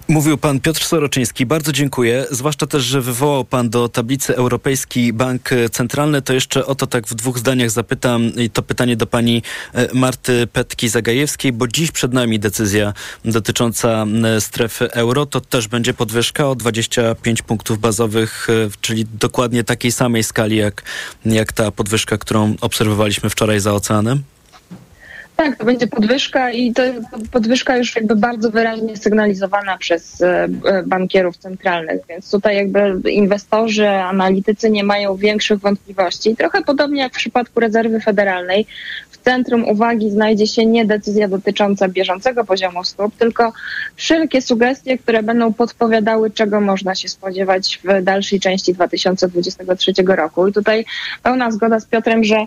Mówił pan Piotr Soroczyński. Bardzo dziękuję. Zwłaszcza też, że wywołał pan do tablicy Europejski Bank Centralny. To jeszcze o to tak w dwóch zdaniach zapytam i to pytanie do pani e, Marty Petki-Zagajewskiej, bo dziś przed nami decyzja dotycząca strefy euro. To też będzie podwyżka o 25 punktów bazowych, e, czyli dokładnie takiej samej skali jak, jak ta podwyżka, którą obserwowaliśmy wczoraj za oceanem? Tak, to będzie podwyżka i to podwyżka już jakby bardzo wyraźnie sygnalizowana przez e, e, bankierów centralnych, więc tutaj jakby inwestorzy, analitycy nie mają większych wątpliwości. Trochę podobnie jak w przypadku rezerwy federalnej, centrum uwagi znajdzie się nie decyzja dotycząca bieżącego poziomu stóp, tylko wszelkie sugestie, które będą podpowiadały, czego można się spodziewać w dalszej części 2023 roku. I tutaj pełna zgoda z Piotrem, że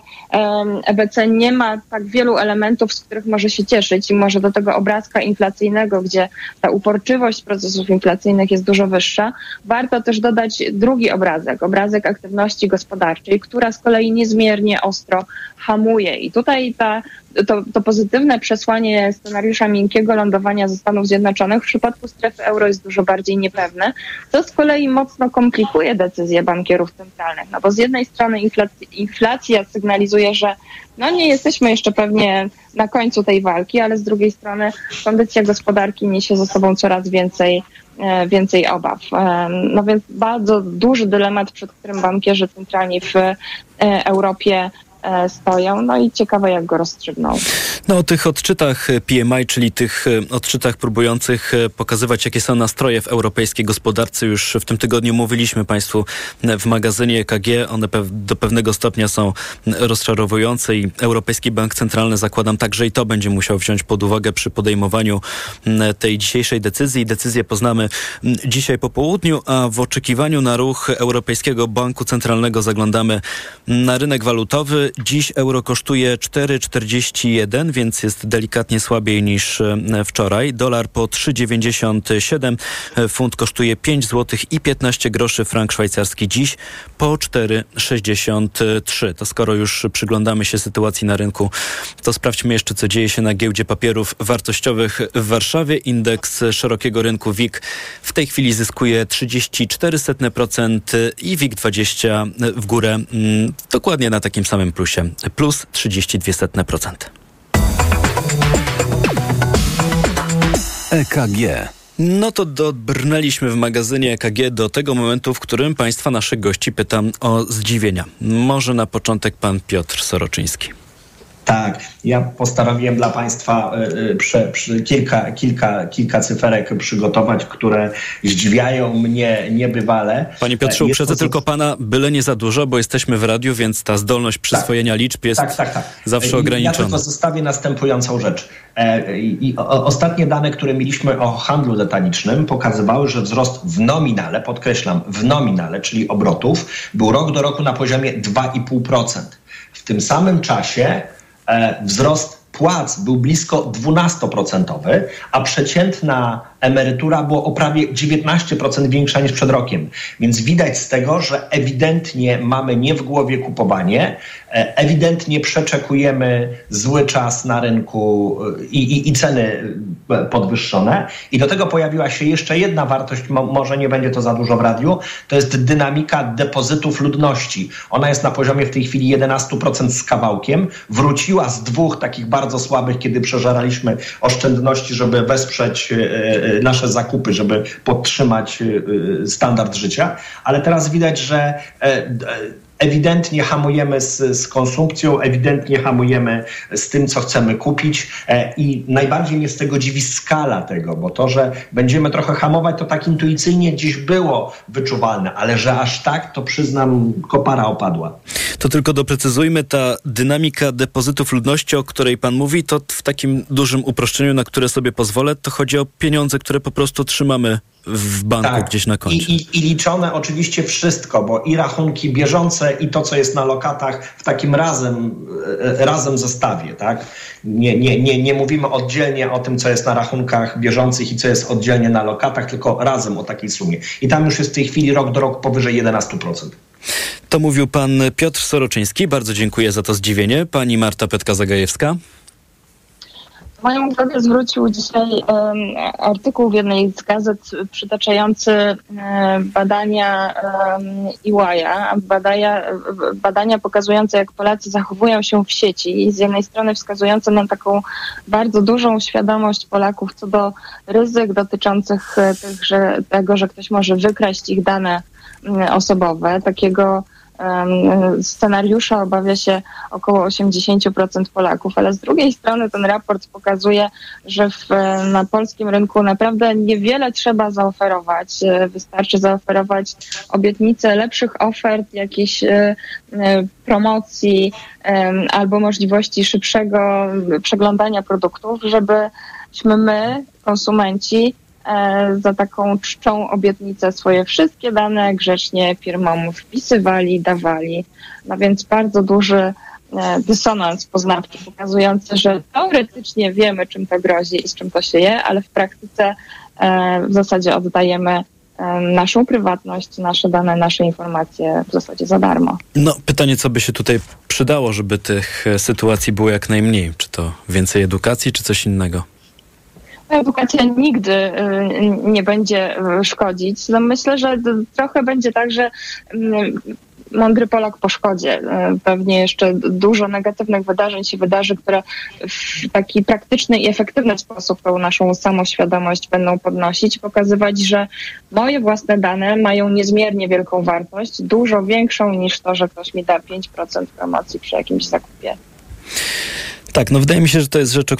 EBC nie ma tak wielu elementów, z których może się cieszyć i może do tego obrazka inflacyjnego, gdzie ta uporczywość procesów inflacyjnych jest dużo wyższa, warto też dodać drugi obrazek, obrazek aktywności gospodarczej, która z kolei niezmiernie ostro hamuje. I tutaj ta, to, to pozytywne przesłanie scenariusza miękkiego lądowania ze Stanów Zjednoczonych w przypadku strefy euro jest dużo bardziej niepewne, co z kolei mocno komplikuje decyzje bankierów centralnych. No bo z jednej strony inflacja, inflacja sygnalizuje, że no nie jesteśmy jeszcze pewnie na końcu tej walki, ale z drugiej strony kondycja gospodarki niesie ze sobą coraz więcej e, więcej obaw. E, no więc bardzo duży dylemat, przed którym bankierzy centralni w e, Europie stoją. No i ciekawe, jak go rozstrzygną. No o tych odczytach PMI, czyli tych e, odczytach próbujących e, pokazywać, jakie są nastroje w europejskiej gospodarce, już w tym tygodniu mówiliśmy Państwu w magazynie EKG. One do pewnego stopnia są rozczarowujące i Europejski Bank Centralny, zakładam, także i to będzie musiał wziąć pod uwagę przy podejmowaniu tej dzisiejszej decyzji. Decyzję poznamy dzisiaj po południu, a w oczekiwaniu na ruch Europejskiego Banku Centralnego zaglądamy na rynek walutowy. Dziś euro kosztuje 4,41, więc jest delikatnie słabiej niż e, wczoraj. Dolar po 3,97, e, funt kosztuje 5 zł i 15 groszy, frank szwajcarski dziś po 4,63. To skoro już przyglądamy się sytuacji na rynku, to sprawdźmy jeszcze, co dzieje się na giełdzie papierów wartościowych w Warszawie. Indeks szerokiego rynku WIG w tej chwili zyskuje 34% i WIG 20 w górę, mm, dokładnie na takim samym plusie plusie, plus 32%. EKG. No to dobrnęliśmy w magazynie EKG do tego momentu, w którym Państwa naszych gości pytam o zdziwienia. Może na początek pan Piotr Soroczyński. Tak, ja postanowiłem dla Państwa y, y, prze, prze, kilka, kilka, kilka cyferek przygotować, które zdziwiają mnie niebywale. Panie Piotrze, E, uprzedzę tylko pana, byle nie za dużo, bo jesteśmy w radiu, więc ta zdolność przyswojenia liczb jest Tak, tak, tak. zawsze I Ja ograniczona. tylko zostawię następującą rzecz. E, I, ostatnie dane, które mieliśmy o handlu detalicznym, pokazywały, że wzrost w nominale, podkreślam, w nominale, czyli obrotów, był rok do roku na poziomie 2,5%. W tym samym czasie e, wzrost płac był blisko 12%, a przeciętna emerytura była o prawie 19% większa niż przed rokiem. Więc widać z tego, że ewidentnie mamy nie w głowie kupowanie, e, ewidentnie przeczekujemy zły czas na rynku e, i, i, i ceny e, podwyższone. I do tego pojawiła się jeszcze jedna wartość, mo, może nie będzie to za dużo w radiu, to jest dynamika depozytów ludności. Ona jest na poziomie w tej chwili 11% z kawałkiem. Wróciła z dwóch takich bardzo słabych, kiedy przeżeraliśmy oszczędności, żeby wesprzeć nasze zakupy, żeby podtrzymać e, e, standard życia. Ale teraz widać, że e, e, ewidentnie hamujemy z, z konsumpcją, ewidentnie hamujemy z tym, co chcemy kupić e, i najbardziej mnie z tego dziwi skala tego, bo to, że będziemy trochę hamować, to tak intuicyjnie gdzieś było wyczuwalne, ale że aż tak, to przyznam, kopara opadła. To tylko doprecyzujmy, ta dynamika depozytów ludności, o której pan mówi, to w takim dużym uproszczeniu, na które sobie pozwolę, to chodzi o pieniądze, które po prostu trzymamy w banku Tak. gdzieś na koncie. I, i, I liczone oczywiście wszystko, bo i rachunki bieżące, i to, co jest na lokatach w takim razem, e, razem zestawie, tak? Nie, nie, nie, nie mówimy oddzielnie o tym, co jest na rachunkach bieżących i co jest oddzielnie na lokatach, tylko razem o takiej sumie. I tam już jest w tej chwili rok do roku powyżej 11%. To mówił pan Piotr Soroczyński. Bardzo dziękuję za to zdziwienie. Pani Marta Petka-Zagajewska. Moją uwagę zwrócił dzisiaj artykuł w jednej z gazet przytaczający e, badania EY'a, badania, badania pokazujące, jak Polacy zachowują się w sieci i z jednej strony wskazujące nam taką bardzo dużą świadomość Polaków co do ryzyk dotyczących e, tych, że, tego, że ktoś może wykraść ich dane m, osobowe, takiego scenariusza obawia się około 80% Polaków, ale z drugiej strony ten raport pokazuje, że w, na polskim rynku naprawdę niewiele trzeba zaoferować. E, Wystarczy zaoferować obietnice lepszych ofert, jakiejś e, e, promocji albo możliwości szybszego przeglądania produktów, żebyśmy my, konsumenci, za taką czczą obietnicę swoje wszystkie dane grzecznie firmom wpisywali, dawali. No więc bardzo duży e, dysonans poznawczy, pokazujący, że teoretycznie wiemy, czym to grozi i z czym to się je, ale w praktyce e, w zasadzie oddajemy e, naszą prywatność, nasze dane, nasze informacje w zasadzie za darmo. No, pytanie, co by się tutaj przydało, żeby tych e, sytuacji było jak najmniej? Czy to więcej edukacji, czy coś innego? Edukacja nigdy y, nie będzie y, szkodzić. No myślę, że trochę będzie tak, że mm, mądry Polak po szkodzie. Y, Pewnie jeszcze dużo negatywnych wydarzeń się wydarzy, które w taki praktyczny i efektywny sposób tą naszą samoświadomość będą podnosić, pokazywać, że moje własne dane mają niezmiernie wielką wartość, dużo większą niż to, że ktoś mi da 5% promocji przy jakimś zakupie. Tak, no wydaje mi się, że to jest rzecz, o,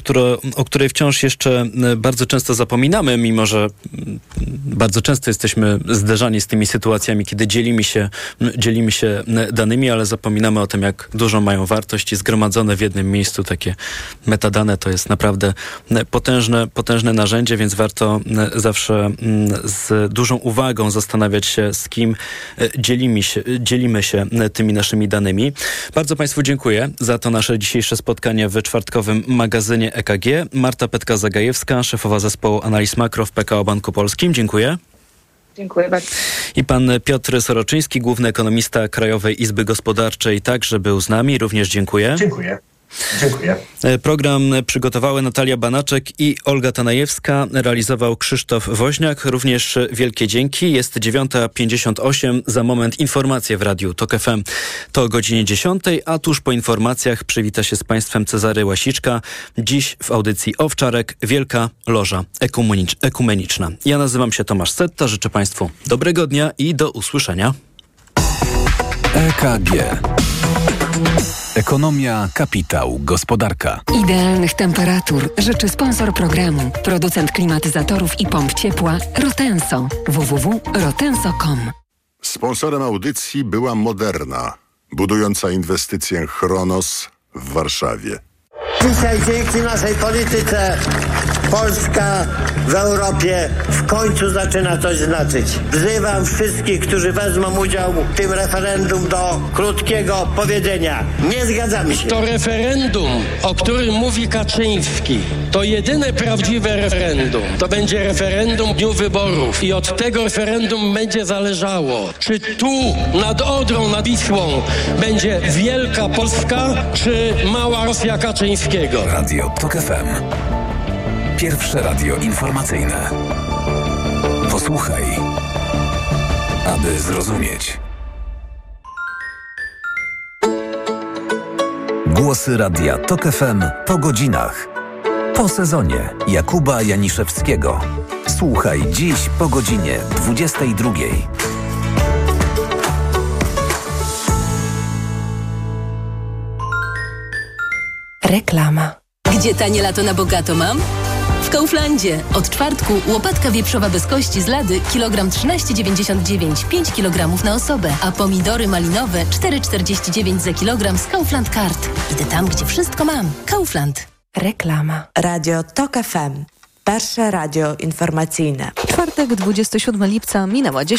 o której wciąż jeszcze e, bardzo często zapominamy, mimo że mm, bardzo często jesteśmy zderzani z tymi sytuacjami, kiedy dzielimy się, dzielimy się danymi, ale zapominamy o tym, jak dużą mają wartość i zgromadzone w jednym miejscu takie metadane to jest naprawdę potężne, potężne narzędzie, więc warto zawsze z dużą uwagą zastanawiać się, z kim e, dzielimy się, dzielimy się tymi naszymi danymi. Bardzo Państwu dziękuję za to nasze dzisiejsze spotkanie w czwartkowym magazynie EKG. Marta Petka-Zagajewska, szefowa zespołu analiz makro w PKO Banku Polskim. Dziękuję. Dziękuję bardzo. I pan Piotr Soroczyński, główny ekonomista Krajowej Izby Gospodarczej, także był z nami. Również dziękuję. Dziękuję. Dziękuję. E, Program przygotowały Natalia Banaczek i Olga Tanajewska. Realizował Krzysztof Woźniak. Również wielkie dzięki. Jest 9.58. Za moment informacje w Radiu TOK FM. To o godzinie 10, a tuż po informacjach przywita się z Państwem Cezary Łasiczka. Dziś w audycji Owczarek Wielka Loża Ekumenicz- Ekumeniczna. Ja nazywam się Tomasz Setta. Życzę Państwu dobrego dnia i do usłyszenia. EKG. Ekonomia, kapitał, gospodarka. Idealnych temperatur życzy sponsor programu, producent klimatyzatorów i pomp ciepła Rotenso. www.rotenso.com. Sponsorem audycji była Moderna, budująca inwestycję Chronos w Warszawie. Dzisiaj dzięki naszej polityce Polska w Europie w końcu zaczyna coś znaczyć. Wzywam wszystkich, którzy wezmą udział w tym referendum do krótkiego powiedzenia. Nie zgadzamy się. To referendum, o którym mówi Kaczyński, to jedyne prawdziwe referendum. To będzie referendum w dniu wyborów i od tego referendum będzie zależało, czy tu nad Odrą, nad Wisłą będzie wielka Polska, czy mała Rosja Kaczyńskiego. Radio TOK FM. Pierwsze radio informacyjne. Posłuchaj, aby zrozumieć. Głosy Radia TOK FM po godzinach. Po sezonie Jakuba Janiszewskiego. Słuchaj dziś po godzinie 22. Reklama. Gdzie tanie lato na bogato mam? W Kauflandzie. Od czwartku łopatka wieprzowa bez kości z lady kilogram 13,99, 5 kg na osobę, a pomidory malinowe 4,49 za kilogram z Kaufland Card. Idę tam, gdzie wszystko mam. Kaufland. Reklama. Radio TOK FM. Pierwsze radio informacyjne. Czwartek, 27 lipca, minęła 10.